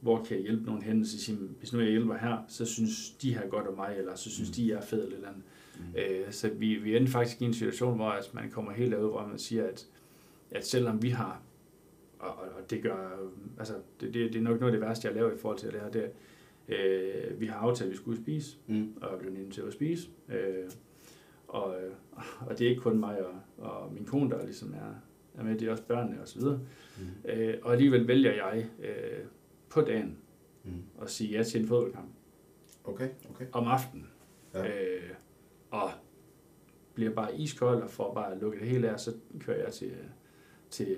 hvor kan jeg hjælpe nogen hen, så sige, hvis nu jeg hjælper her, så synes de her godt om mig, eller så synes mm. de, jeg er fed, eller andet. Mm. Øh, så vi, vi er faktisk i en situation, hvor altså, man kommer helt derud, hvor man siger, at, at selvom vi har, og, og det gør, altså, det, det, det er nok noget af det værste, jeg laver i forhold til det her, det er, Øh, vi har aftalt, at vi skulle spise, mm. og er blevet inviteret at spise. Øh, og, og det er ikke kun mig og, og min kone, der ligesom er, er med, det er også børnene og så videre. Mm. Øh, og alligevel vælger jeg øh, på dagen mm. at sige ja til en fodboldkamp. Okay, okay. Om aftenen. Ja. Øh, og bliver bare iskold og får bare lukket det hele af, så kører jeg til, til,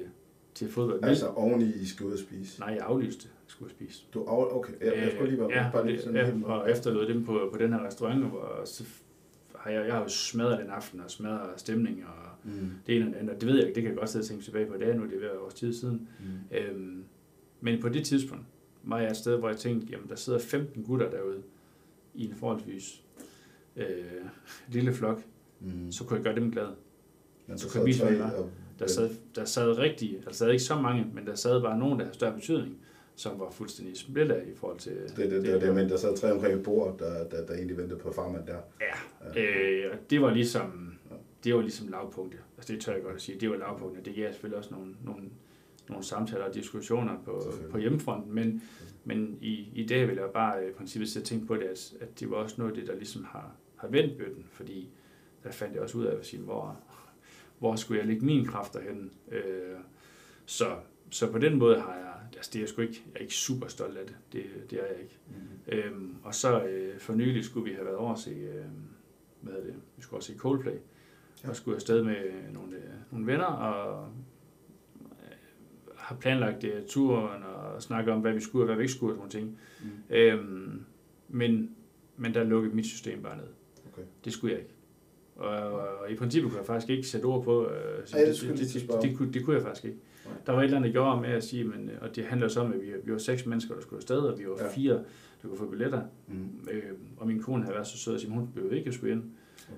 til fodbold. Altså oveni I skal ud og spise? Nej, jeg aflyste skulle spise. Du af, okay, jeg, jeg skulle lige være ja, bare lige sådan ja, og efterlod dem på, på den her restaurant, hvor så har jeg, jeg har jo smadret den aften og smadret stemning og mm. det ene og det andet. Det ved jeg ikke, det kan jeg godt sidde og tænke tilbage på. Det er nu, det er ved års tid siden. Mm. Øhm, men på det tidspunkt var jeg et sted, hvor jeg tænkte, jamen der sidder 15 gutter derude i en forholdsvis øh, lille flok, mm. så kunne jeg gøre dem glade. Men så kunne jeg vise, hvad der sad, der sad rigtig, der sad ikke så mange, men der sad bare nogen, der havde større betydning som var fuldstændig splittet i forhold til... Det, det, det, det, det men der sad tre omkring et bord, der, der, der egentlig ventede på farmand der. Ja, ja. Øh, det var ligesom, det var ligesom lavpunktet. Altså det tør jeg godt at sige, det var lavpunktet. Det gav selvfølgelig også nogle, nogle, nogle samtaler og diskussioner på, på hjemmefronten, men, men i, i dag vil jeg bare i princippet sætte tænke på det, at, at det var også noget af det, der ligesom har, har vendt bøtten, fordi der fandt jeg også ud af at sige, hvor, hvor skulle jeg lægge mine kræfter hen. Øh, så, så på den måde har jeg altså det er jeg sgu ikke, jeg er ikke super stolt af det. Det, det er jeg ikke. Mm. Øhm, og så øh, for nylig skulle vi have været over at se, øh, hvad det, vi skulle også se Coldplay. Ja. Og skulle afsted med nogle, øh, nogle venner, og øh, har planlagt øh, turen, og snakket om, hvad vi skulle og hvad vi ikke skulle, og sådan ting. Mm. Øhm, men, men der lukkede mit system bare ned. Okay. Det skulle jeg ikke. Og, og, og i princippet kunne jeg faktisk ikke sætte ord på, øh, Ej, det, det, det, det, det, det, kunne, det kunne jeg faktisk ikke. Der var et eller andet, der gjorde med at sige, men, og det handler så om, at vi, vi var seks mennesker, der skulle afsted, og vi var ja. fire, der kunne få billetter. Mm. Øh, og min kone havde været så sød at sige, hun blev ikke at skulle ind.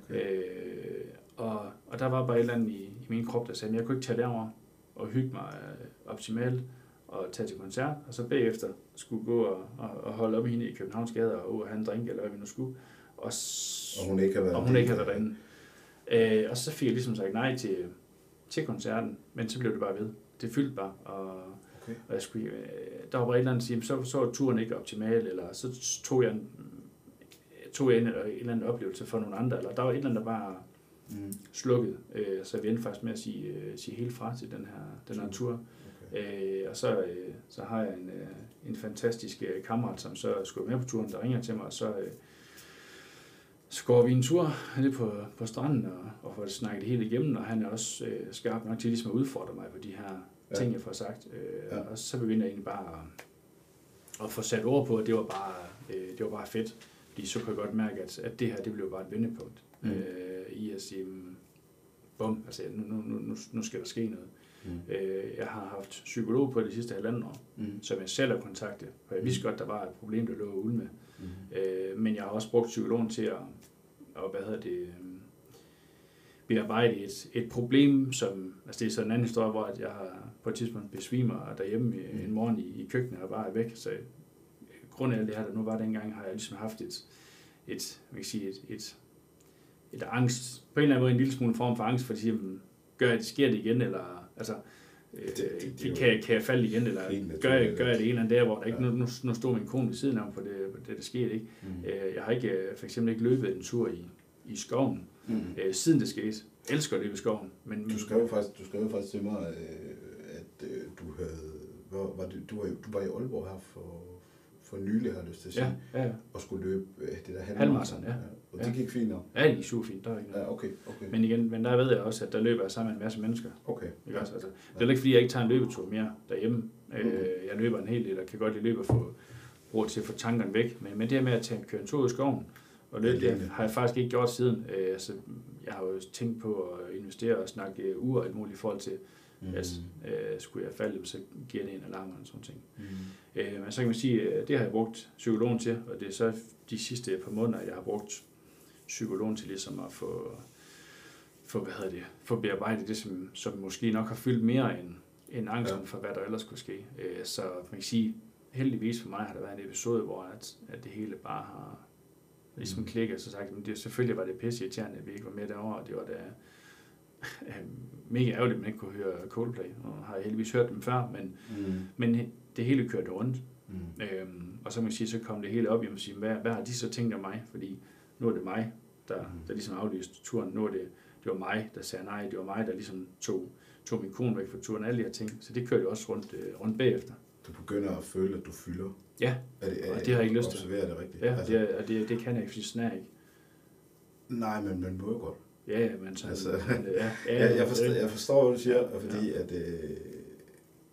Okay. Øh, og, og der var bare et eller andet i, i min krop, der sagde, at jeg kunne ikke tage derover og hygge mig øh, optimalt og tage til koncert, og så bagefter skulle gå og, og, og holde op i hende i Københavns gader og, og have en drink, eller hvad vi nu skulle. Og, og hun ikke har været, og hun ikke har været derinde. Øh, og så fik jeg ligesom sagt nej til, til koncerten, men så blev det bare ved det fyldte bare, og, okay. og jeg skulle, øh, der var et eller andet, sige, så, så var turen ikke optimal, eller så tog jeg, tog jeg en, en eller anden oplevelse for nogle andre, eller der var et eller andet, der bare mm. slukket, øh, så vi endte faktisk med at sige, øh, sige helt fra til den her, den her tur. Okay. Øh, og så, øh, så har jeg en, øh, en fantastisk øh, kammerat, som så skulle med på turen, der ringer til mig, og så, øh, så går vi en tur ned på, på stranden og, og får det snakket helt igennem, og han er også øh, skarp nok til ligesom at udfordre mig på de her ja. ting, jeg får sagt. Øh, ja. Og så begynder jeg egentlig bare at, at få sat ord på, at det var bare, øh, det var bare fedt. Fordi så kan jeg godt mærke, at, at det her det blev bare et vendepunkt mm. øh, i at sige, mm, bum, altså nu, nu, nu, nu skal der ske noget. Mm. Øh, jeg har haft psykolog på det sidste halvandet år, mm. som jeg selv har kontaktet, for jeg vidste godt, der var et problem, der lå ude med. Mm. Øh, men jeg har også brugt psykologen til at, og hvad hedder det, øh, bearbejde et, et problem, som, altså det er sådan en anden historie, hvor jeg har på et tidspunkt besvimer derhjemme mm. en morgen i, i køkkenet og bare er væk, så grund af alt det her, der nu var dengang, har jeg ligesom haft et, et, man kan sige, et, et, et angst, på en eller anden måde en lille smule form for angst, for at sige, gør jeg, det sker det igen, eller altså, det, det, det, det kan, kan jeg falde igen, eller gør jeg, gør jeg det en eller anden der, hvor der ikke, ja. nu, nu, stod min kone ved siden af mig, for det, det, det skete ikke. Mm. Øh, jeg har ikke, øh, for eksempel ikke løbet en tur i, i skoven, mm. øh, siden det skete. Jeg elsker løbe i skoven. Men, du skrev faktisk, du skrev faktisk til mig, øh, at du havde, hvor, var det, du, var, du var i Aalborg her for for nylig, har jeg lyst til at sige, ja, ja, ja. og skulle løbe øh, det der halvmarathon. Ja. ja. Og det ja. gik fint nok? Ja, det gik super fint. Der er ikke noget. Ja, okay, okay. Men igen, men der ved jeg også, at der løber jeg sammen med en masse mennesker. Okay. Ikke også? Altså, det er ikke, fordi jeg ikke tager en løbetur mere derhjemme. Okay. Øh, jeg løber en hel del, og kan godt lide løbe og få råd til at få tankerne væk. Men, men det her med at tage, køre en tur i skoven, og løbe, det, det har jeg faktisk ikke gjort siden. Øh, altså, jeg har jo tænkt på at investere og snakke ur og alt muligt i forhold til, Mm. Altså, øh, skulle jeg falde, så giver det en alarm og sådan ting. Mm. Øh, men så kan man sige, at det har jeg brugt psykologen til, og det er så de sidste par måneder, jeg har brugt psykologen til ligesom at få, få, hvad hedder det, få bearbejdet det, som, som måske nok har fyldt mere end, end angsten ja. for, hvad der ellers kunne ske. Øh, så man kan sige, heldigvis for mig har der været en episode, hvor at, at det hele bare har ligesom mm. klikket, så sagt, men det, selvfølgelig var det pisse irriterende, at vi ikke var med derovre, og det var da mega ærgerligt, at man ikke kunne høre Coldplay. Og har jeg heldigvis hørt dem før, men, mm. men det hele kørte rundt. Mm. Øhm, og så kan man sige, så kom det hele op, og sige, hvad, hvad har de så tænkt om mig? Fordi nu er det mig, der, mm. der ligesom aflyste turen. Nu er det, det var mig, der sagde nej. Det var mig, der ligesom tog, tog min kone væk fra turen. Alle de her ting. Så det kørte jo også rundt, øh, rundt bagefter. Du begynder at føle, at du fylder. Ja, er det, er, og det har jeg ikke lyst til. Observerer det rigtigt. Ja, altså, det, og det, det kan jeg ikke, fordi jeg ikke. Nej, men man må jo godt. Ja, men så... Altså, [LAUGHS] ja, ja, [LAUGHS] jeg, jeg, forstår, jeg forstår, hvad du siger, fordi ja. at øh,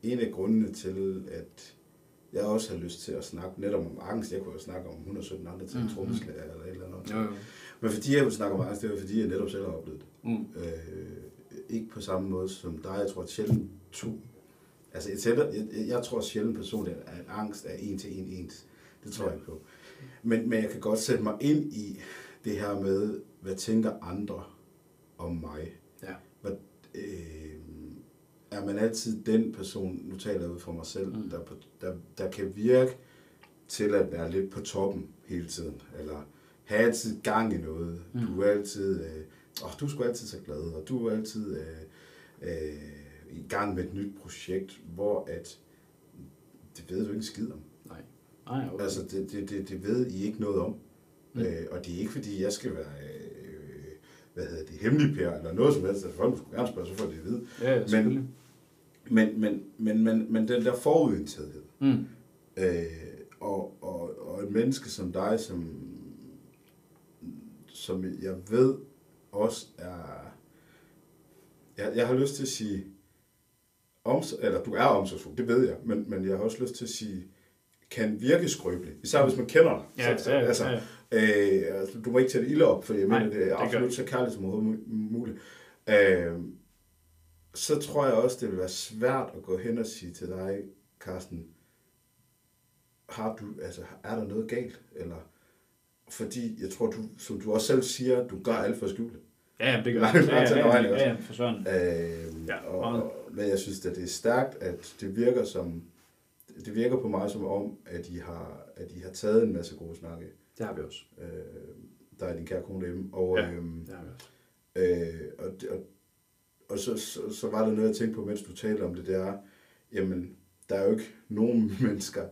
en af grundene til, at jeg også har lyst til at snakke netop om angst, jeg kunne jo snakke om 117 andre ting, mm, trommeslager eller et eller andet. Jo, jo. Men fordi jeg vil snakke om angst, det er fordi, jeg netop selv har oplevet det. Mm. Øh, ikke på samme måde som dig, jeg tror sjældent to. Altså, jeg, tæller, jeg, jeg tror sjældent personligt, at angst er en til en ens. Det tror ja. jeg ikke på. Men, men jeg kan godt sætte mig ind i det her med, hvad tænker andre om mig. Ja. Hvad, øh, er man altid den person, nu taler jeg ud for mig selv, mm. der, der, der kan virke til at være lidt på toppen hele tiden, eller have altid gang i noget. Mm. Du er altid, øh, oh, du er altid så glad, og du er altid øh, øh, i gang med et nyt projekt, hvor at, det ved du ikke en skid om. Nej. Nej okay. Altså, det, det, det, det ved I ikke noget om. Mm. Øh, og det er ikke fordi, jeg skal være hvad hedder det, hemmelig per, eller noget som helst. Altså, folk skulle gerne spørge, så får de at vide. Ja, ja men, men, men, men, men, men den der forudindtagethed, mm. øh, og, og, og et menneske som dig, som, som jeg ved også er, jeg, jeg har lyst til at sige, om, eller du er omsorgsfuld, det ved jeg, men, men jeg har også lyst til at sige, kan virke skrøbelig. Især hvis man kender dig. Ja, så, ja, altså, ja. Øh, altså, du må ikke tage det ilde op, for jeg Nej, mener, det er absolut så kærligt som overhovedet muligt. Øh, så tror jeg også, det vil være svært at gå hen og sige til dig, Carsten, har du, altså, er der noget galt? Eller, fordi jeg tror, du, som du også selv siger, du gør alt for at skjule Ja, det gør jeg. Ja, ja, ja, ja, ja, for sådan. Øh, ja, og, og, men jeg synes, at det er stærkt, at det virker som, det virker på mig som om, at I har, at I har taget en masse gode snakke. Det har vi også. Øh, der er din kære kone hjemme. Og, ja, øhm, det har vi også. Øh, og, og, og så, så, så var der noget, jeg tænkte på, mens du talte om det, det er, jamen, der er jo ikke nogen [LAUGHS] mennesker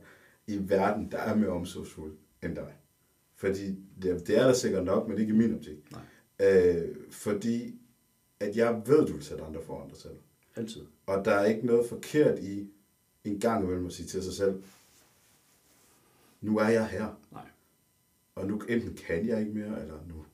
i verden, der er mere omsorgsfulde end dig. Fordi det, det er der sikkert nok, men ikke i min optik. Nej. Øh, fordi at jeg ved, du vil sætte andre foran dig selv. Altid. Og der er ikke noget forkert i en gang imellem at sige til sig selv, nu er jeg her. Nej. Og nu enten kan jeg ikke mere, eller nu,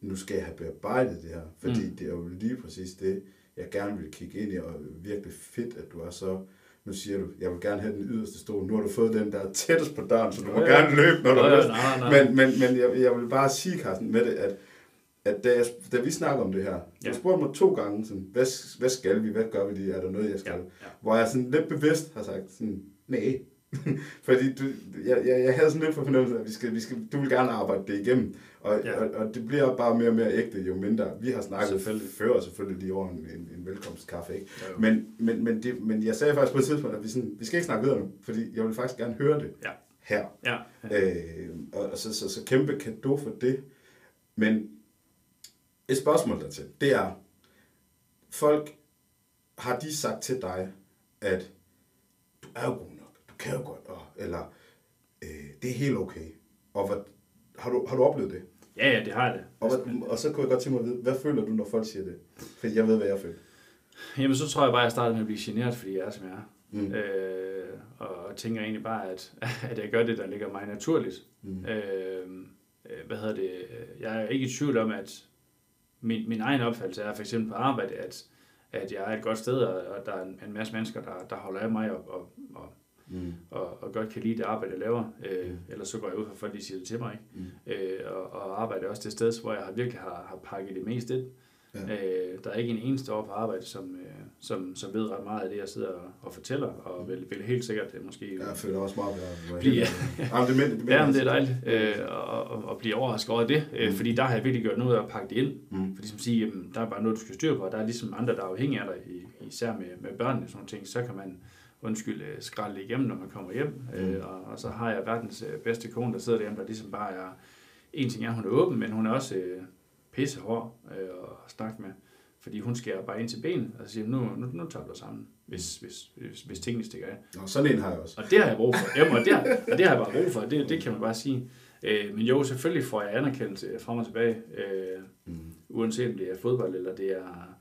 nu skal jeg have bearbejdet det her. Fordi mm. det er jo lige præcis det, jeg gerne vil kigge ind i, og virkelig fedt, at du er så nu siger du, jeg vil gerne have den yderste stol. Nu har du fået den, der er tættest på døren, så du må ja, gerne løbe, når du ja, nej, nej. Men, men, men jeg, jeg vil bare sige, Carsten, med det, at, at da, jeg, da vi snakker om det her, ja. du spurgte mig to gange, sådan, hvad, hvad skal vi, hvad gør vi lige, er der noget, jeg skal? Ja, ja. Hvor jeg sådan lidt bevidst har sagt, sådan, nej. [LAUGHS] Fordi du, jeg, jeg, jeg havde sådan lidt for fornemmelse, at vi skal, vi skal, du vil gerne arbejde det igennem. Og, ja. og, og det bliver bare mere og mere ægte, jo mindre. Vi har snakket selvfølgelig. før selvfølgelig lige over en, en, en velkomstkaffe, ikke? Ja, men, men, men, det, men jeg sagde faktisk på et tidspunkt, at vi, sådan, vi skal ikke snakke videre nu, fordi jeg vil faktisk gerne høre det ja. her. Ja. ja. Øh, og så, så, så kæmpe kado for det. Men et spørgsmål dertil, det er, folk, har de sagt til dig, at du er jo god kan jo godt, og, eller øh, det er helt okay. Og hvad, har, du, har du oplevet det? Ja, ja, det har jeg det. Og, hvad, og så kunne jeg godt tænke mig at vide, hvad føler du, når folk siger det? For jeg ved, hvad jeg føler. Jamen, så tror jeg bare, at jeg startede med at blive generet, fordi jeg er, som jeg er. Mm. Øh, og tænker egentlig bare, at, [LAUGHS] at jeg gør det, der ligger mig naturligt. Mm. Øh, hvad hedder det? Jeg er ikke i tvivl om, at min, min egen opfattelse er for eksempel på arbejde, at, at jeg er et godt sted, og, der er en, en masse mennesker, der, der holder af mig og, og, og, mm. og, og godt kan lide det arbejde, jeg laver. Øh, mm. Ellers så går jeg ud fra folk, de siger det til mig. Mm. Øh, og, og arbejde også det sted, hvor jeg har virkelig har, har pakket det mest ind. Ja. Øh, der er ikke en eneste år på arbejde, som, øh, som, som ved ret meget af det, jeg sidder og, og fortæller, og vil, vil helt sikkert det måske... Jeg føler også meget, at blive, ja, Jamen, det, men, det, men, ja, men det er dejligt øh, og, og, og blive overrasket over det, øh, mm. fordi der har jeg virkelig gjort noget af at pakke det ind. Mm. Fordi som siger, jamen, der er bare noget, du skal styre på, og der er ligesom andre, der er afhængige af dig, især med, med børnene og sådan ting, så kan man undskyld, øh, skralde igennem, når man kommer hjem. Mm. Øh, og, og så har jeg verdens øh, bedste kone, der sidder derhjemme, der ligesom bare er... En ting er, hun er åben, men hun er også øh, pissehård øh, at snakke med. Fordi hun skærer bare ind til benet, og siger, nu, nu, nu tager du sammen, hvis, hvis, hvis, hvis tingene stikker af. Nå, sådan en har jeg også. Og det har jeg brug for. Jamen, og, det har, og det har jeg bare brug for, det, det kan man bare sige. Øh, men jo, selvfølgelig får jeg anerkendelse frem og tilbage, øh, mm. uanset om det er fodbold, eller det er,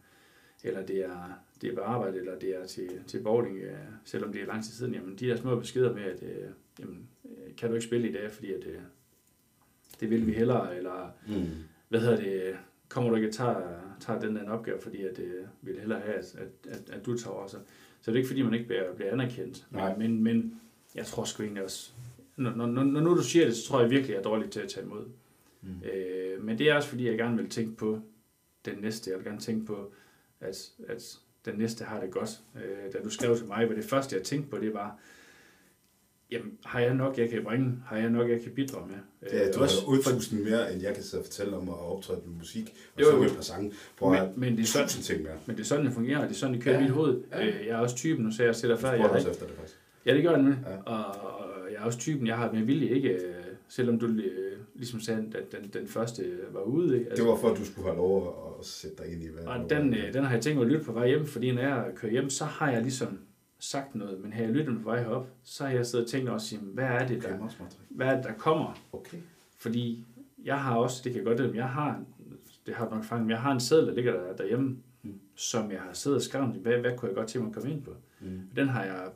eller det er, det er på arbejde, eller det er til, til bowling, øh, selvom det er lang tid siden. Jamen, de der små beskeder med, at øh, jamen, øh, kan du ikke spille i dag, fordi at, øh, det vil vi hellere, eller mm. hvad hedder det, kommer du ikke og tager, tager den der opgave, fordi at, øh, vil hellere have, at, at, at, at du tager over. Så, så det er ikke fordi, man ikke bliver, bliver anerkendt. Nej. Men, men jeg tror sgu egentlig også, når, når, når, når nu du siger det, så tror jeg virkelig, jeg er dårlig til at tage imod. Mm. Øh, men det er også fordi, jeg gerne vil tænke på den næste. Jeg vil gerne tænke på, at, at den næste har det godt. Øh, da du skrev til mig, var det første, jeg tænkte på, det var, jamen, har jeg nok, jeg kan bringe? Har jeg nok, jeg kan bidrage med? Ja, du har udtusind mere, end jeg kan sidde og fortælle om at optræde med musik, og så et par sange. På men, men, det er sådan, ting mere. men det er sådan, det fungerer, det er sådan, det kører ja, i mit hoved. Ja. Øh, jeg er også typen, nu sagde jeg til dig før. Jeg også efter det faktisk. Ja, det gør jeg med. Ja. Og, og, jeg er også typen, jeg har med vilje ikke, øh, selvom du øh, ligesom sagde, at den, den første var ude. Ikke? Altså, det var for, at du skulle have lov at sætte dig ind i, hvad Og den, den har jeg tænkt mig at lytte på vej hjem, fordi når jeg kører hjem, så har jeg ligesom sagt noget, men har jeg lyttet på vej herop, så har jeg siddet og tænkt også, hvad er det, der, hvad er det, der kommer? Okay. Fordi jeg har også, det kan jeg godt lide, jeg har, det har nok fanget, men jeg har en seddel, der ligger der, derhjemme, mm. som jeg har siddet og skrevet, hvad, hvad kunne jeg godt tænke mig at komme ind på? Mm. Den har jeg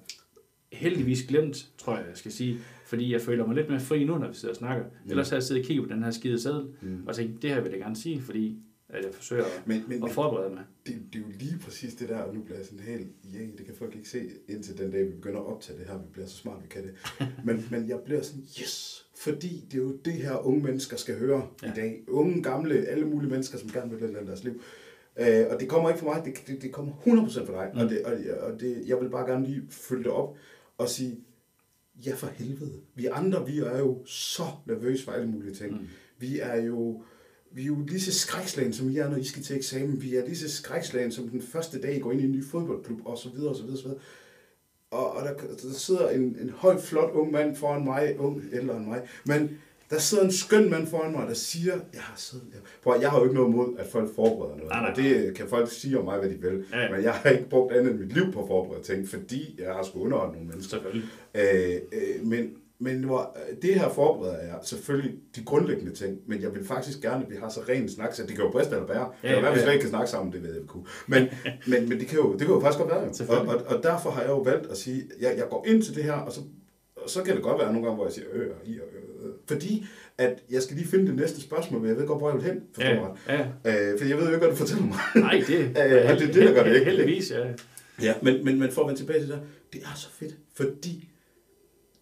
heldigvis glemt, tror jeg, jeg skal sige, fordi jeg føler mig lidt mere fri nu, når vi sidder og snakker. Mm. Ellers har jeg siddet og kigget på den her skide seddel, mm. og tænkt, det her vil jeg gerne sige, fordi at jeg forsøger men, men, at forberede mig. Det, det er jo lige præcis det der, og nu bliver jeg sådan helt, ja, yeah, det kan folk ikke se, indtil den dag, vi begynder at optage det her, vi bliver så smart, vi kan det. [LAUGHS] men, men jeg bliver sådan, yes, fordi det er jo det her, unge mennesker skal høre ja. i dag. Unge, gamle, alle mulige mennesker, som gerne vil lade deres liv. Uh, og det kommer ikke fra mig, det, det, det kommer 100% fra dig. Mm. Og, det, og, og det, jeg vil bare gerne lige følge det op og sige, ja for helvede. Vi andre, vi er jo så nervøse for alle mulige ting. Mm. Vi er jo vi er jo lige så skrækslagen, som I er, når I skal til eksamen. Vi er lige så skrækslagen, som den første dag, I går ind i en ny fodboldklub, og så videre, og så videre, og så videre. Og, og der, der sidder en, en høj, flot ung mand foran mig, ung, ældre end mig, men der sidder en skøn mand foran mig, der siger, jeg har siddet der. Prøv, jeg har jo ikke noget mod, at folk forbereder noget. Nej, nej. Og det kan folk sige om mig, hvad de vil. Ja, ja. Men jeg har ikke brugt andet end mit liv på at forberede ting, fordi jeg har skulle underholde nogle mennesker. Selvfølgelig. Øh, øh, men men hvor, øh, det her forbereder jeg selvfølgelig de grundlæggende ting, men jeg vil faktisk gerne, at vi har så ren snak, så det kan jo briste eller bære. Ja, det kan være, at vi ikke kan snakke sammen, det ved jeg, vi kunne. Men, [LAUGHS] men, men det, kan jo, det kan jo faktisk godt være. Og, og, og, derfor har jeg jo valgt at sige, at jeg, jeg går ind til det her, og så, og så kan det godt være nogle gange, hvor jeg siger, øh, øh, øh, øh, fordi at jeg skal lige finde det næste spørgsmål, men jeg ved godt, hvor jeg vil hen, forstår ja, ja. Øh, for jeg ved jo ikke, hvad du fortæller mig. Nej, det, [LAUGHS] øh, det er det, der gør det ikke. Heldigvis, ja. Ja, men, men, men for at vende tilbage til det det er så fedt, fordi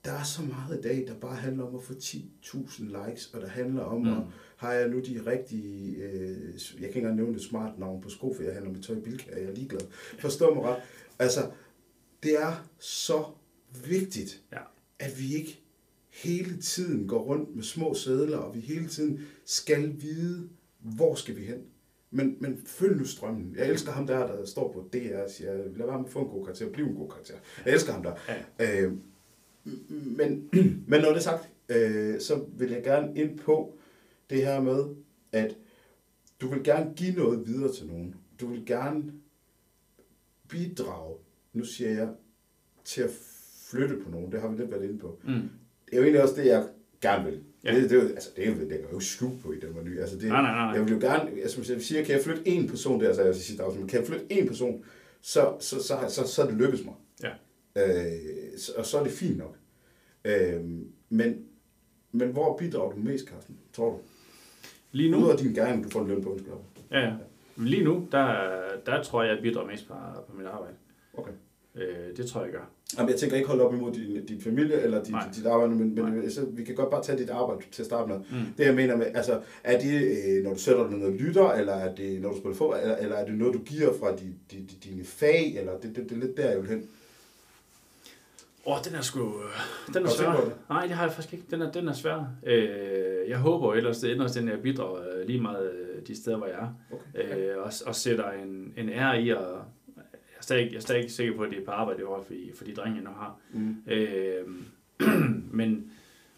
der er så meget i dag, der bare handler om at få 10.000 likes, og der handler om, mm. at har jeg nu de rigtige, øh, jeg kan ikke engang nævne det smart navn på sko, for jeg handler med tøj i Bilka, jeg er ligeglad. Forstår mig ret. Altså, det er så vigtigt, ja. at vi ikke hele tiden går rundt med små sædler, og vi hele tiden skal vide, hvor skal vi hen. Men, men følg nu strømmen. Jeg elsker ham der, der står på DR og siger, lad være med at få en god karakter, bliv en god karakter. Jeg elsker ham der. Ja. Øh, men, men når det er sagt, øh, så vil jeg gerne ind på det her med, at du vil gerne give noget videre til nogen. Du vil gerne bidrage, nu siger jeg, til at flytte på nogen. Det har vi lidt været inde på. Mm. Det er jo egentlig også det, jeg gerne vil. Ja. Det, det, er jo, altså, det, er jo, det er jo skjult på i den var ny. Altså, det, nej, nej, nej. Jeg vil jo gerne, altså, hvis jeg siger, kan jeg flytte en person der, så jeg sige, kan jeg flytte en person, så, så, så, så, så, så det lykkes mig. Ja. Øh, så, og så er det fint nok. Øh, men, men hvor bidrager du mest, Carsten, tror du? Lige nu? Udover din gerne, du får en løn på, undskyld. Ja, ja. Lige nu, der, der tror jeg, jeg bidrager mest på, på mit arbejde. Okay. Øh, det tror jeg, jeg gør. Jamen, jeg tænker ikke holde op imod din, din familie eller dit, dit arbejde, men, men så, vi kan godt bare tage dit arbejde til at starte med. Mm. Det jeg mener med, altså, er det, øh, når du sætter dig noget lytter, eller er det, når du spiller fodbold, eller, eller er det noget, du giver fra di, di, di, dine fag, eller det, det, det er lidt der, jeg vil hen. Åh, oh, den er sgu... Øh, den er svær. Nej, det har jeg faktisk ikke. Den er, den er svær. Øh, jeg håber ellers, det ender den, jeg bidrager øh, lige meget øh, de steder, hvor jeg er. Okay. Øh, og, og sætter en, en ære i at... Jeg er, stadig, jeg er stadig ikke sikker på, at det er på arbejde for, for de drenge, jeg nu har. Mm. Øh, [CLEARS THROAT] men,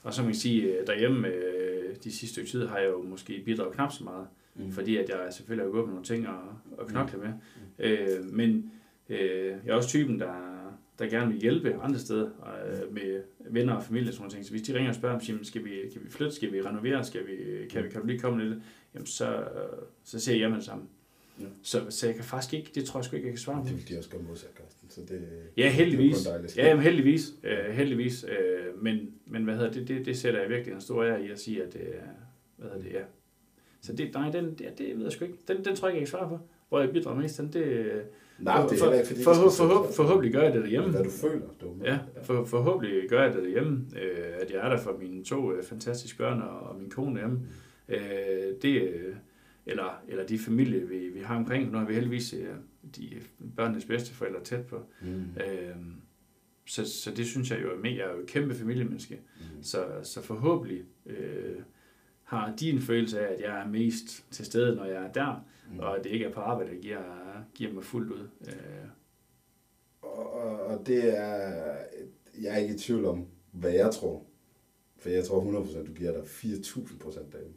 og så man kan sige, derhjemme øh, de sidste stykke tid har jeg jo måske bidraget knap så meget. Mm. Fordi at jeg selvfølgelig har gået med nogle ting og, og knokle mm. med. Mm. Øh, men øh, jeg er også typen, der der gerne vil hjælpe andre steder øh, med venner og familie og sådan noget. Så hvis de ringer og spørger, om skal vi, kan vi flytte, skal vi renovere, skal vi, kan, vi, kan du lige komme lidt, jamen så, så siger jeg med det samme. Ja. Så, så jeg kan faktisk ikke, det tror jeg sgu ikke, jeg kan svare på. Det vil de også gøre modsat, Carsten. Så det, ja, heldigvis. Det ja, jamen, heldigvis. Uh, heldigvis. Uh, men, men hvad hedder det, det, det sætter jeg virkelig en stor ære i at sige, at det er, hvad hedder det, ja. Så det, nej, den, det, det ved jeg sgu ikke. Den, den tror jeg ikke, jeg kan svare på. Hvor jeg bidrager mest, den, det, Nej, det er for, ikke, fordi for, for, for, forhåbentlig gør jeg det derhjemme. Hvad du føler, du Ja, for, forhåbentlig gør jeg det derhjemme. Øh, at jeg er der for mine to øh, fantastiske børn og min kone hjemme. Øh, det, øh, eller, eller de familie, vi, vi har omkring. Nu har vi heldigvis øh, de børnenes bedsteforældre tæt på. Mm. Øh, så, så det synes jeg jo er med. Jeg er jo et kæmpe familiemenneske. Mm. Så, så forhåbentlig øh, har de en følelse af, at jeg er mest til stede, når jeg er der, mm. og at det ikke er på arbejde, der giver giver mig fuldt ud. Øh. Og, og det er, jeg er ikke i tvivl om, hvad jeg tror. For jeg tror 100% du giver dig 4.000% af dem.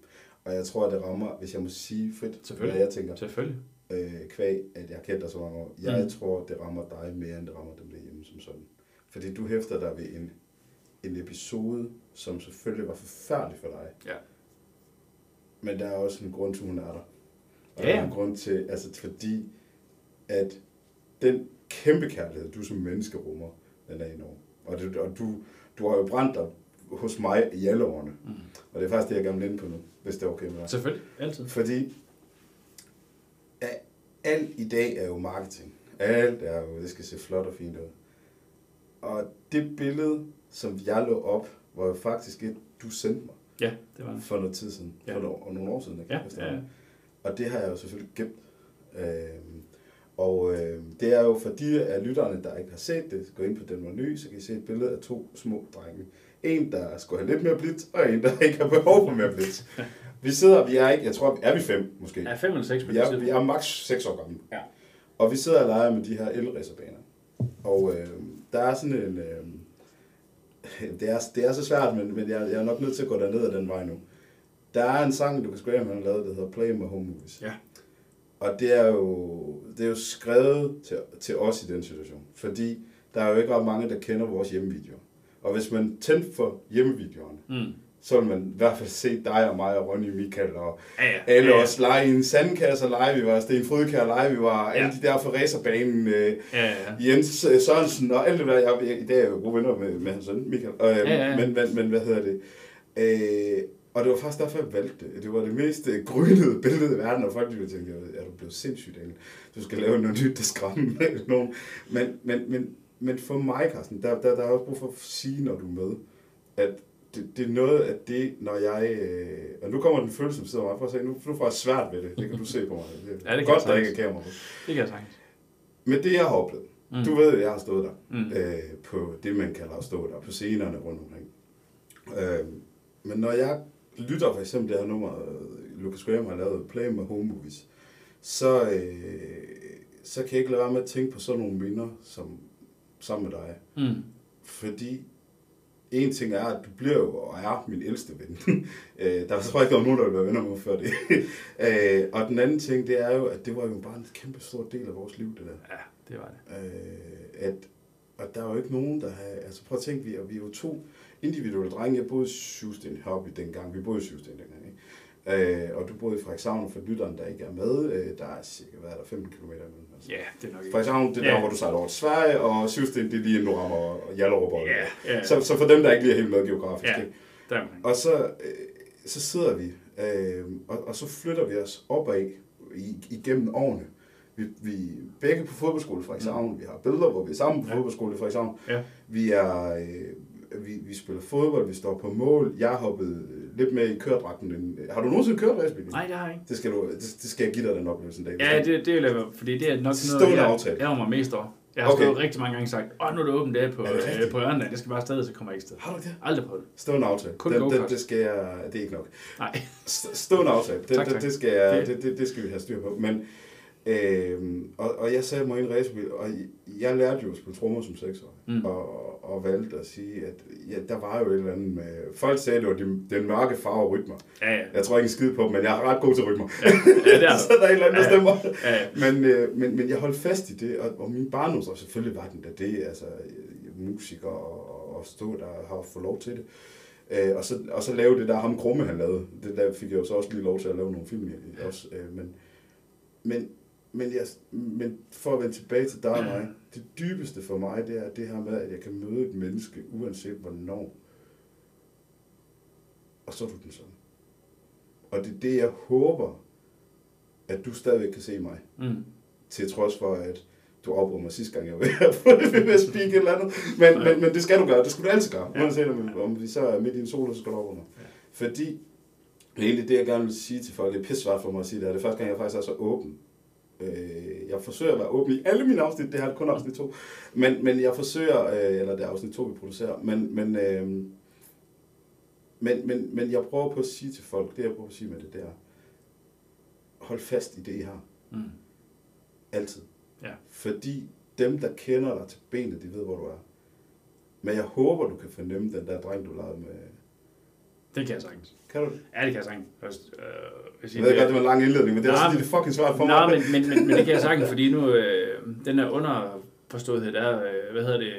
Og jeg tror, at det rammer, hvis jeg må sige frit, hvad jeg tænker. Selvfølgelig. Øh, kvæg, at jeg kender dig så mange år. Jeg mm. tror, det rammer dig mere, end det rammer dem derhjemme som sådan. Fordi du hæfter dig ved en, en episode, som selvfølgelig var forfærdelig for dig. Ja. Men der er også en grund til, at hun er der. Og ja. der er en grund til, altså fordi at den kæmpe kærlighed, du som menneske rummer, den er enorm. Og, du, og du, du har jo brændt dig hos mig i alle årene. Mm. Og det er faktisk det, jeg gerne vil ind på nu, hvis det er okay med dig. Selvfølgelig, altid. Fordi alt i dag er jo marketing. Alt er jo, det skal se flot og fint ud. Og det billede, som jeg lå op, var jo faktisk et, du sendte mig. Ja, det var det. For noget tid siden. Ja. For nogle, nogle år siden. Ja, ja, ja. Og det har jeg jo selvfølgelig gemt. Øhm, og øh, det er jo for de af lytterne, der ikke har set det, gå ind på den var ny, så kan I se et billede af to små drenge. En, der skulle have lidt mere blidt, og en, der [LAUGHS] ikke har behov for mere blidt. Vi sidder, vi er ikke, jeg tror, er vi fem måske? Ja, fem eller seks. Vi er, vi er maks seks år gamle. Ja. Og vi sidder og leger med de her elracerbaner. Og øh, der er sådan en... Øh, [LAUGHS] det, er, det er så svært, men, men jeg, jeg er nok nødt til at gå derned ad den vej nu. Der er en sang, du kan skrive, man har lavet, der hedder Play My Home Movies. Ja. Og det er jo, det er jo skrevet til, til os i den situation. Fordi der er jo ikke ret mange, der kender vores hjemmevideoer. Og hvis man tændte for hjemmevideoerne, mm. så vil man i hvert fald se dig og mig og Ronny Michael og ja, ja. alle ja, ja. os lege i en sandkasse lege. Vi var Sten Frydkær lege, vi var ja. alle de der for racerbanen, øh, ja, ja. Jens øh, Sørensen og alt det der. Jeg, jeg, i dag er jeg jo gode venner med, med hans søn Michael. Øh, ja, ja, ja. Men, men, men hvad hedder det? Øh, og det var faktisk derfor, jeg valgte det. Det var det mest øh, grønede billede i verden, og folk ville tænke, er du blevet sindssygt, Daniel? Du skal lave noget nyt, der skræmmer nogen. Men, men, men, men for mig, Carsten, der, der, der er også brug for at sige, når du er med, at det, det er noget af det, når jeg... Øh, og nu kommer den følelse, som sidder mig for at sige, nu, nu får jeg svært ved det. Det kan du se på mig. Det er ja, det godt, der ikke er kamera på. Det kan jeg sagtens. Men det, jeg har oplevet, mm. du ved, at jeg har stået der, mm. øh, på det, man kalder at stå der, på scenerne rundt omkring. Øh, men når jeg lytter for eksempel det her nummer, Lucas Graham har lavet, Play med Home Movies, så, øh, så kan jeg ikke lade være med at tænke på sådan nogle minder, som sammen med dig. Mm. Fordi en ting er, at du bliver jo og er min ældste ven. [LAUGHS] Øh, der tror jeg ikke, nogen, der ville være venner med før det. [LAUGHS] Øh, og den anden ting, det er jo, at det var jo bare en kæmpe stor del af vores liv, det der. Ja, det var det. Øh, at, og der er jo ikke nogen, der har... Altså prøv at tænke, vi, vi er jo to individuelle drenge. Jeg boede i Syvsten Hobby dengang. Vi boede i Syvsten dengang. Ikke? Øh, og du boede i Frederikshavn, for lytteren, der ikke er med, øh, der er cirka, hvad er der, 15 km imellem. Altså. Ja, det er nok ikke. Frederikshavn, det er ja. der, hvor du sejler over til Sverige, og Syvsten, det er lige en du rammer og Hjallerup. Ja, ja. Så, så for dem, der ikke lige er helt med geografisk. Ja, der og så, øh, så sidder vi, øh, og, og så flytter vi os opad i, igennem årene. Vi, vi er begge på fodboldskole i Frederikshavn. Mm. Vi har billeder, hvor vi er sammen på ja. fodboldskole i Frederikshavn. Ja. Vi er... Øh, vi, vi spiller fodbold, vi står på mål. Jeg hoppet lidt med i køredragten. End, har du nogensinde kørt racebil? Nej, det har jeg ikke. Det skal, du, det, det skal jeg give dig den oplevelse en dag. Ja, det, det vil jeg, fordi det er nok noget, jeg, aftale. jeg mig mest over. Jeg har okay. stået rigtig mange gange sagt, åh, nu er det åbent dag på, øh, på Ørnland, det skal bare afsted, så kommer jeg ikke sted. Har du det? Aldrig prøvet det. Stående aftale. Kun det, det, det, skal jeg, det er ikke nok. Nej. Stående aftale, [LAUGHS] det, tak, tak. det, det, skal jeg, det, det, det skal vi have styr på. Men, øh, og, og jeg sagde mig i en racebil, og jeg lærte jo at spille trommer som seksårig. Mm. Og, og valgte at sige, at ja, der var jo et eller andet med... Folk sagde, at det var den, den mørke farve rytmer. Ja, ja. Jeg tror ikke en skid på men jeg er ret god til rytmer. Ja, ja det er [LAUGHS] Så der er et eller andet, der stemmer. Ja, ja. Men, øh, men, men jeg holdt fast i det, og, og min barndom, og selvfølgelig var den da det, altså musiker og, og stå der har fået lov til det. Øh, og, så, og så lave det der, ham Krumme han lavede. Det der fik jeg jo så også lige lov til at lave nogle film i også. Øh, men, men men, jeg, men for at vende tilbage til dig og mig, det dybeste for mig, det er det her med, at jeg kan møde et menneske, uanset hvornår. Og så er du den sådan. Og det er det, jeg håber, at du stadigvæk kan se mig. Mm. Til trods for, at du afbrød mig sidste gang, jeg var ved [LAUGHS] at speak et eller andet. Men, men, men det skal du gøre. Det skal du altid gøre. Ja. Uanset om, om vi så er midt i en sol, så skal du afbryde mig. Ja. Fordi, egentlig det, jeg gerne vil sige til folk, det er pissvært for mig at sige det, er det første gang, jeg faktisk er så åben Øh, jeg forsøger at være åben i alle mine afsnit, det her er kun afsnit 2, men, men jeg forsøger, øh, eller det er afsnit 2, vi producerer, men, men, øh, men, men, men jeg prøver på at sige til folk, det jeg prøver at sige med det, der, hold fast i det, I har. Mm. Altid. Ja. Fordi dem, der kender dig til benet, de ved, hvor du er. Men jeg håber, du kan fornemme den der dreng, du lavede med, det kan jeg sagtens. Kan du det? Ja, det kan jeg sagtens. Først, øh, jeg, jeg ved godt, det var en lang indledning, men det er nej, også det fucking svært for nej, mig. Nej, men, men, men, men, det kan jeg sagtens, fordi nu, øh, den der underforståethed, der, øh, hvad hedder det,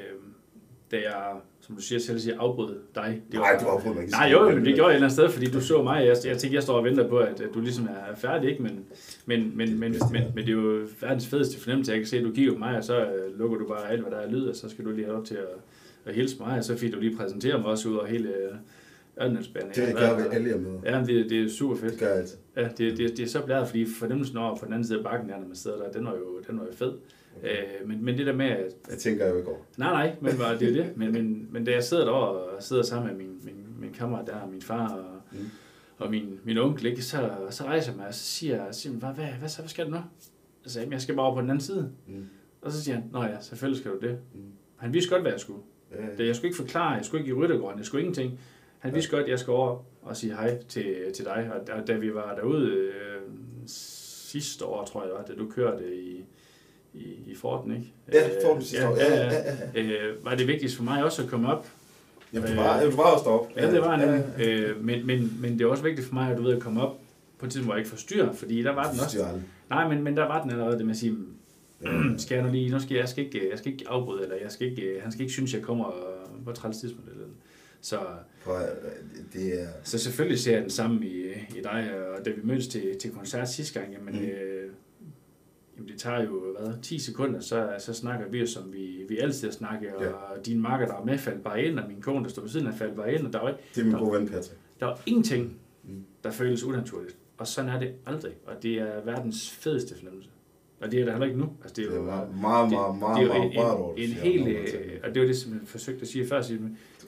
da jeg, som du siger selv, siger, afbrød dig. Det nej, var, du afbrød mig ikke. Nej, jo, men det gjorde jeg et eller andet sted, fordi du så mig. Jeg, jeg tænkte, jeg står og venter på, at, at du ligesom er færdig, ikke? Men, men, men, men, men, men, det er jo verdens fedeste fornemmelse. Jeg kan se, at du kigger på mig, og så øh, lukker du bare alt, hvad der er lyd, og så skal du lige have op til at, at hilse mig, og så fik du lige præsentere mig også ud over hele Ørnensbane. Det gør vi alle, jeg møder. Ja, det, det er super fedt. Det gør jeg altid. Ja, det, det, det er så blæret, fordi fornemmelsen over på den anden side af bakken, der, når man sidder der, den var jo, den var jo fed. Okay. Øh, men, men det der med... At, det tænker jeg jo ikke over. Nej, nej, men det er det. Men, men, men da jeg sidder derovre og sidder sammen med min, min, min kammerat der, min far og, mm. og min, min onkel, ikke, så, så rejser jeg mig og så siger jeg, siger, hvad, hvad, hvad, hvad skal du nu? Så sagde jeg, jeg skal bare over på den anden side. Mm. Og så siger han, nå ja, selvfølgelig skal du det. Mm. Han vidste godt, hvad jeg skulle. Ja, ja. Jeg skulle ikke forklare, jeg skulle ikke i ryttergården, jeg skulle ingenting. Han vidste godt, at jeg skulle over og sige hej til, til dig. Og da, vi var derude øh, sidste år, tror jeg, var, da du kørte i, i, i Forten, ikke? Ja, Forten sidste ja, år. Ja, ja, ja, ja. Øh, var det vigtigst for mig også at komme op. Jamen, du var, øh, du var også deroppe. Ja, det var nemlig. Ja, ja. Øh, men, men, men det er også vigtigt for mig, at du ved at komme op på et tidspunkt, hvor jeg ikke forstyrrer, fordi der var den også. Nej, men, men der var den allerede, det med at sige, [CLEARS THROAT] skal jeg nu lige, nu skal jeg, jeg, skal ikke, jeg skal ikke afbryde, eller jeg skal ikke, han skal ikke synes, jeg kommer på træls tidspunkt. Eller, så, For, det er... så selvfølgelig ser jeg den samme i, i dig, og da vi mødtes til, til koncert sidste gang, jamen, mm. øh, jamen det tager jo hvad, 10 sekunder, så, så snakker vi som vi, vi altid har snakket, og ja. din marker, der er med, faldt bare ind, og min kone, der står ved siden af, faldt bare ind, og der var, det er min gode ven, Patrick. Der var ingenting, mm. der føles unaturligt. Og sådan er det aldrig, og det er verdens fedeste fornemmelse. Og det er der heller ikke nu. Altså, det er jo det er meget, meget, meget, meget, det, meget, meget, meget, en, en, helt, øh, og det var det, som jeg forsøgte at sige før, sige,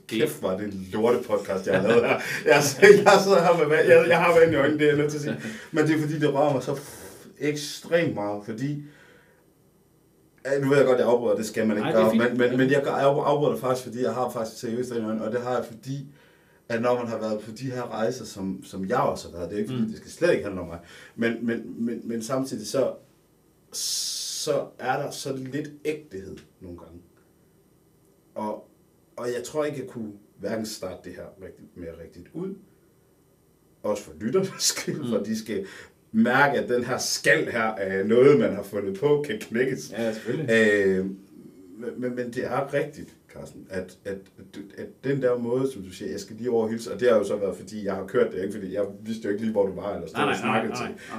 Kæft var det en lorte podcast, jeg har lavet her. [LAUGHS] Jeg, jeg sidder her med, jeg, jeg har været i øjnene, det er jeg nødt til at sige. Men det er fordi, det rører mig så ekstremt meget, fordi nu ved jeg godt, at jeg afbryder, det skal man ikke gøre, men, men, men jeg afbryder det faktisk, fordi jeg har faktisk seriøst en øjne, og det har jeg fordi, at når man har været på de her rejser, som, som jeg også har været, det er ikke fordi, mm. det skal slet ikke handle om mig, men, men, men, men samtidig så, så er der så lidt ægtehed nogle gange. Og, og jeg tror ikke, jeg kunne hverken starte det her rigtigt, mere rigtigt ud, også for lytternes [LAUGHS] skyld, mm. for de skal mærke, at den her skal her er noget, man har fundet på, kan knækkes. Ja, selvfølgelig. Øh, men, men det er rigtigt, Carsten, at, at, at, den der måde, som du siger, jeg skal lige overhilse, og det har jo så været, fordi jeg har kørt det, ikke fordi jeg vidste jo ikke lige, hvor du var, eller stod og snakkede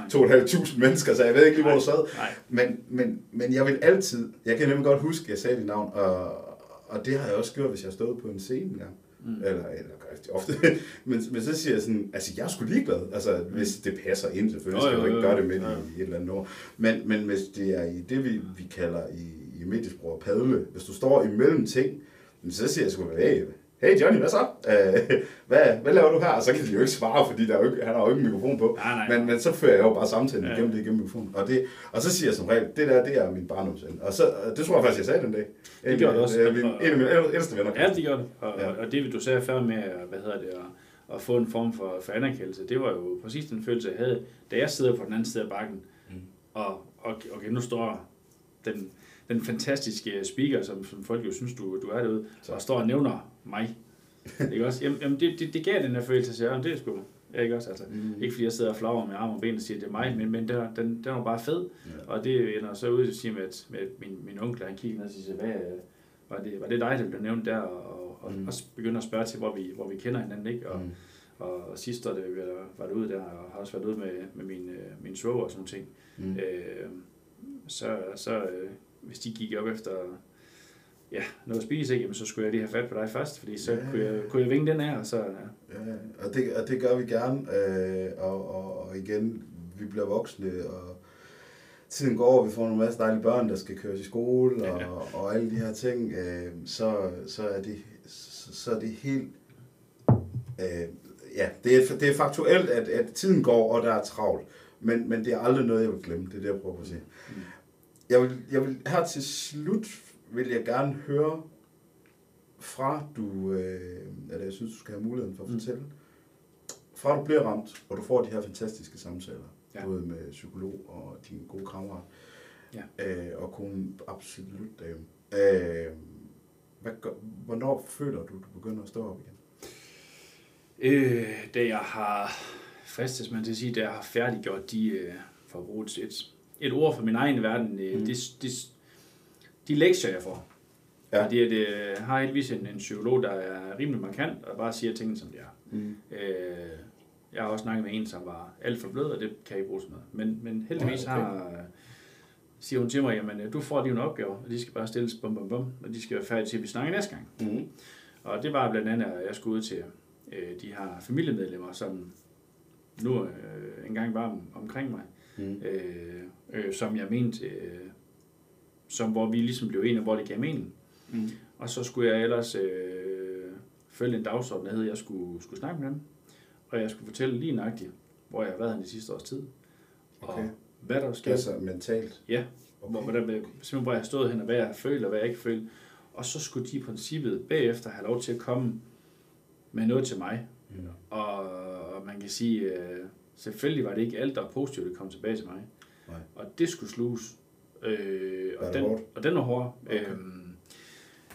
til 2.500 mennesker, så jeg ved ikke lige, hvor du sad. Men, men, men jeg vil altid, jeg kan nemlig godt huske, at jeg sagde dit navn, og, og det har jeg også gjort, hvis jeg stod på en scene engang. Mm. Eller, eller ofte. [LAUGHS] men, men så siger jeg sådan, altså jeg er sgu ligeglad, altså mm. hvis det passer ind, selvfølgelig skal du ikke gøre det med ja. i et eller andet år. Men, men hvis det er i det, vi, vi kalder i i mediesprog padle. Hvis du står imellem ting, så siger jeg sgu, hey, hey Johnny, hvad så? Øh, hvad, hvad laver du her? Og så kan de jo ikke svare, fordi der er jo ikke, han har jo ikke en mikrofon på. Nej, nej. Men, men så fører jeg jo bare samtalen ja. igennem det igennem mikrofonen. Og, det, og så siger jeg som regel, det der, det er min barndomsven. Og så, det tror jeg faktisk, jeg sagde den dag. Det gjorde det også. Er min, en af mine ældste venner. Ja, det gjorde det. Og, ja. og det, du sagde før med, hvad hedder det, at, at få en form for, for anerkendelse, det var jo præcis den følelse, jeg havde, da jeg sidder på den anden side af bakken, mm. og, og okay, nu står den den fantastiske speaker, som, som folk jo synes, du, du er derude, så. og står og nævner mig. ikke også? Jamen, jamen det, det, det gav den her følelse, så jeg, det er sgu Ja, ikke også? Altså, mm. Ikke fordi jeg sidder og flagrer med arm og ben og siger, at det er mig, men, men den, den, den var bare fed. Ja. Og det ender så ud til at sige med, at, med min, min onkel, han kigger ned og siger, hvad, var det, var det dig, der blev nævnt der? Og, og mm. også begynder at spørge til, hvor vi, hvor vi kender hinanden, ikke? Og, mm. og, og sidst var det, var det ude der, og har også været ude med, med min, øh, min svoger og sådan ting. Mm. Øh, så, så øh, hvis de gik op efter ja, noget at spise, ikke, så skulle jeg lige have fat på dig først, fordi så ja, kunne, jeg, kunne jeg vinge den her. Og så, ja. Ja, og, det, og det gør vi gerne, øh, og, og, og igen, vi bliver voksne, og tiden går, vi får nogle masse dejlige børn, der skal køres i skole, og, ja. og alle de her ting, øh, så, så, er det, så, så er det helt... Øh, ja, det er, det er faktuelt, at, at tiden går, og der er travlt. Men, men det er aldrig noget, jeg vil glemme. Det er det, jeg prøver at sige. Mm. Jeg vil, jeg vil, her til slut vil jeg gerne høre fra du, øh, eller jeg synes, du skal have muligheden for at mm. fortælle, fra du bliver ramt, og du får de her fantastiske samtaler, ja. både med psykolog og din gode kammerat, ja. øh, og kun absolut dame. Øh, hvad, hvornår føler du, du begynder at stå op igen? Øh, da jeg har, fristes man til at sige, da jeg har færdiggjort de, øh, for at bruge et, et ord fra min egen verden, øh, mm. det, det, de lektier, jeg får. Ja. Det, det har heldigvis en, en psykolog, der er rimelig markant, og bare siger tingene, som de er. Mm. Øh, jeg har også snakket med en, som var alt for blød, og det kan ikke bruge sådan noget. Men, men heldigvis okay. har, siger hun til mig, jamen du får en opgave, og de skal bare stilles bum bum bum, og de skal være færdige til, at vi snakker næste gang. Mm. Og det var blandt andet, at jeg skulle ud til øh, de her familiemedlemmer, som nu øh, engang var om, omkring mig, mm. øh, øh, som jeg mente, øh, som hvor vi ligesom blev enige, hvor det gav mening. Mm. Og så skulle jeg ellers øh, følge en dagsorden, der hed, jeg skulle, skulle snakke med dem, og jeg skulle fortælle lige nøjagtigt, hvor jeg har været de sidste års tid. Okay. Og hvad der sker. Altså mentalt? Ja, okay. hvor, hvordan, simpelthen hvor jeg har stået hen, og hvad jeg føler, og hvad jeg ikke føler. Og så skulle de i princippet bagefter have lov til at komme med noget til mig. Ja. Og, og man kan sige, øh, selvfølgelig var det ikke alt, der var positivt, der kom tilbage til mig. Nej. Og det skulle sluges. Øh, og, den, og den var hård. Okay. Øhm,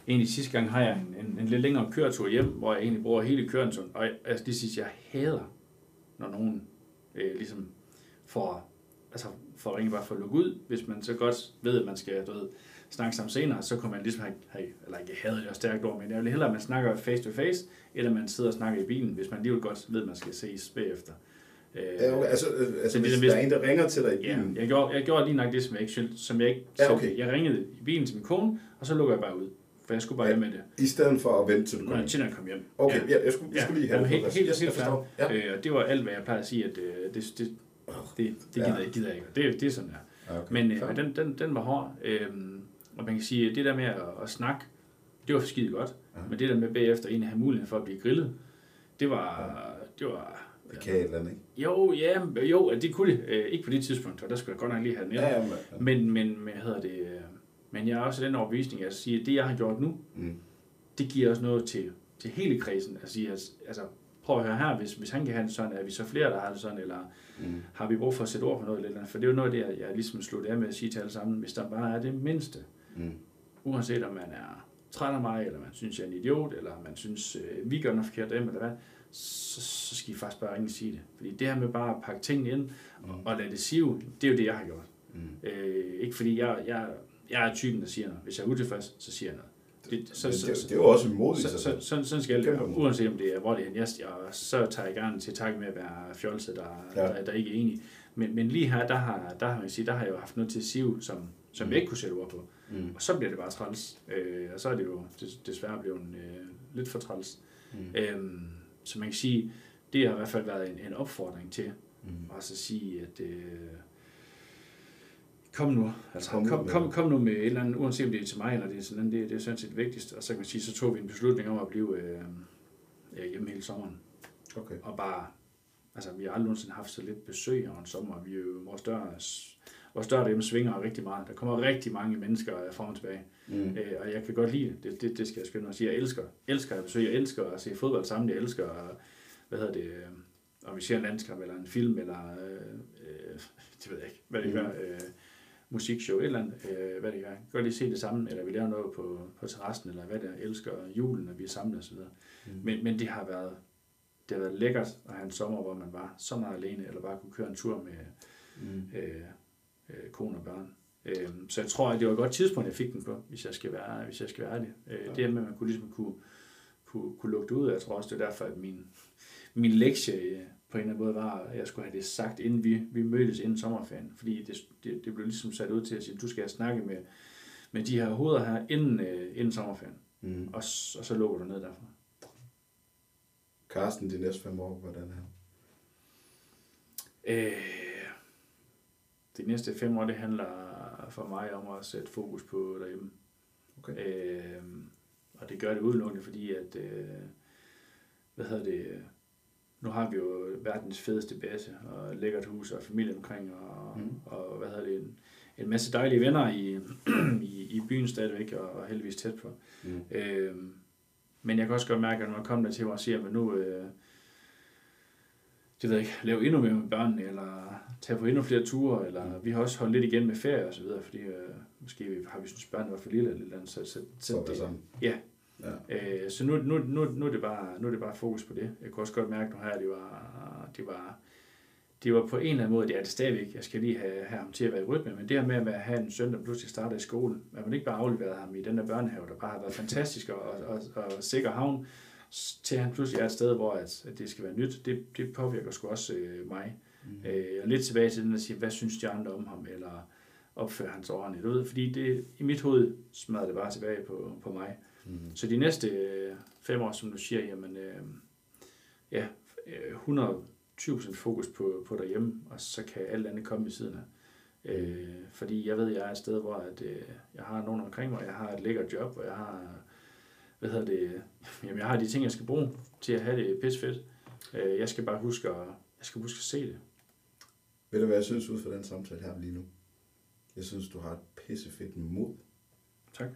egentlig sidste gang har jeg en, en, en lidt længere køretur hjem, hvor jeg egentlig bruger hele køreturen. Og jeg, altså, det sidste, jeg hader, når nogen øh, ligesom får altså at ringe bare for at lukke ud, hvis man så godt ved, at man skal, du ved, snakke sammen senere, så kunne man ligesom have, have eller ikke have det er stærkt ord, men jeg vil hellere, at man snakker face to face, eller man sidder og snakker i bilen, hvis man alligevel godt ved, at man skal ses bagefter. Øh, ja, okay. altså, øh, altså hvis, hvis der er en, der ringer til dig i bilen? Ja, jeg gjorde, jeg gjorde lige nok det, som jeg ikke som jeg ikke ja, okay. Jeg ringede i bilen til min kone, og så lukker jeg bare ud. For jeg skulle bare hjem med det. I stedet for at vente til du kom hjem? Til jeg kom hjem. Okay, ja, jeg skulle, jeg skulle lige have det. Helt, helt, helt. Ja. Øh, og det var alt, hvad jeg plejer at sige, at øh, det, det, det, det, gider, ja. gider jeg ikke. Det, det er sådan her. Okay, men øh, den, den, den var hård. Øh, og man kan sige, at det der med at, at snakke, det var skide godt. Ja. Men det der med bagefter en at have mulighed for at blive grillet, det var... Ja. Det var kan et eller andet, ikke? Jo, ja, jo, det kunne det. Øh, ikke på det tidspunkt, og der skulle jeg godt nok lige have den ja, ja, ja. Men, men, hvad hedder det... Øh, men jeg er også den overbevisning, at sige, at det, jeg har gjort nu, mm. det giver os noget til, til hele kredsen. At sige, at, altså, prøv at høre her, hvis, hvis han kan have det sådan, er vi så flere, der har det sådan, eller mm. har vi brug for at sætte ord på noget eller andet? For det er jo noget af det, jeg, jeg ligesom slutter af med at sige til alle sammen, hvis der bare er det mindste, mm. uanset om man er træt af mig, eller man synes, jeg er en idiot, eller man synes, øh, vi gør noget forkert dem, eller hvad, så, så skal I faktisk bare ikke sige det. Fordi det her med bare at pakke tingene ind mm. og, og lade det sive, det er jo det, jeg har gjort. Mm. Øh, ikke fordi jeg, jeg, jeg er typen, der siger noget. Hvis jeg er utilfreds, så siger jeg noget. Det, så, så, det, det er jo også modigt. Så, så, så, sådan skal det være, uanset om det er, hvor det er en yes, og så tager jeg gerne til tak med at være fjolset, der, ja. der, der, ikke er enig. Men, men lige her, der har, der, har jeg, sige, der har jeg jo haft noget til at sive, som, som mm. jeg ikke kunne sætte ord på. Mm. Og så bliver det bare træls. Øh, og så er det jo desværre blevet øh, lidt for træls. Mm. Øhm, så man kan sige, det har i hvert fald været en, en opfordring til mm. at så sige, at øh, kom nu, altså kom, kom, kom, kom nu med et eller andet, uanset om det er til mig eller det er sådan det, det er sådan set vigtigst. Og så kan man sige, så tog vi en beslutning om at blive øh, hjemme hele sommeren. Okay. Og bare, altså vi har aldrig nogensinde haft så lidt besøg over en sommer. Vi er jo, vores dør, vores dør derhjemme svinger rigtig meget. Der kommer rigtig mange mennesker frem og tilbage. Mm. Øh, og jeg kan godt lide det, det, det skal jeg skynde mig at sige. Jeg elsker, elsker at besøge, jeg elsker at se fodbold sammen, jeg elsker, hvad hedder det, om vi ser en landskamp eller en film, eller øh, øh, det ved jeg ikke, hvad det mm. gør. Øh, musikshow, et eller andet, øh, hvad det gør. Godt lige se det samme, eller vi laver noget på, på terrassen, eller hvad det er, elsker julen, når vi er samlet osv. Mm. Men, men det har været det har været lækkert at have en sommer, hvor man var så meget alene, eller bare kunne køre en tur med mm. øh, øh, kone og børn. Øh, så jeg tror, at det var et godt tidspunkt, jeg fik den på, hvis jeg skal være, hvis jeg skal være ærlig. Øh, ja. Det med, at man kunne, ligesom kunne, kunne, kunne lukke det ud, jeg tror også, det er derfor, at min, min lektie på en eller anden måde var, at jeg skulle have det sagt, inden vi, vi mødtes inden sommerferien. Fordi det, det, det blev ligesom sat ud til at sige, du skal have snakke med, med de her hoveder her inden, uh, inden sommerferien. Mm. Og, og så lukker du ned derfra. Carsten, de næste fem år, hvordan er øh, De næste fem år, det handler for mig om at sætte fokus på derhjemme. Okay. Øh, og det gør det udelukkende, fordi at, øh, hvad hedder det, nu har vi jo verdens fedeste base og lækkert hus og familie omkring og, mm. og hvad hedder det, en, en masse dejlige venner i, [CLEARS THROAT] i, i byen stadigvæk og, og heldigvis tæt på. Mm. Øhm, men jeg kan også godt mærke, at når man kommer der til og siger, at nu, øh, det ved jeg ikke, lave endnu mere med børnene, eller tage på endnu flere ture, eller mm. vi har også holdt lidt igen med ferie og så videre, fordi øh, måske har vi synes, børnene var for lille eller andet, så, så, så det, ja, Ja. Øh, så nu, nu, nu, nu, er det bare, nu er det bare fokus på det. Jeg kunne også godt mærke nu her, at det var, det var, det var på en eller anden måde, det er det stadigvæk. Jeg skal lige have, have ham til at være i rytme, men det her med at have en søn, der pludselig starter i skole, at man ikke bare afleveret ham i den der børnehave, der bare har været fantastisk og, og, og, og sikker havn, til han pludselig er et sted, hvor at, at det skal være nyt, det, det påvirker sgu også øh, mig. Mm. Øh, og lidt tilbage til den, der siger, hvad synes de andre om ham, eller opfører hans ordentligt ud, fordi det, i mit hoved smadrer det bare tilbage på, på mig. Mm. Så de næste øh, fem år, som du siger, jamen, øh, ja, 120% fokus på, på derhjemme, og så kan alt andet komme ved siden af. Øh, fordi jeg ved, at jeg er et sted, hvor at, øh, jeg har nogen omkring mig, jeg har et lækkert job, og jeg har, hvad hedder det, jamen jeg har de ting, jeg skal bruge til at have det fedt. Øh, jeg skal bare huske at, jeg skal huske at se det. Ved du hvad jeg synes ud fra den samtale her lige nu? Jeg synes, du har et pissefedt mod. Tak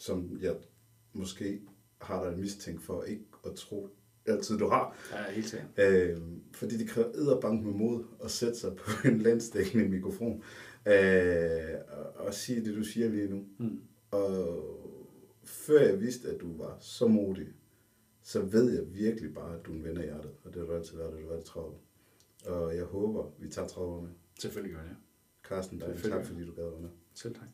som jeg måske har dig mistænkt for ikke at tro altid du har. Ja, helt sikkert. Øh, fordi det kræver edderbank med mod at sætte sig på en landstækkende mikrofon øh, og, og sige det, du siger lige nu. Mm. Og før jeg vidste, at du var så modig, så ved jeg virkelig bare, at du er en ven af hjertet. Og det har du altid været, det har du været travlt. Og jeg håber, vi tager travlt med. Selvfølgelig gør det. Carsten, tak fordi du gad være med. Selv tak.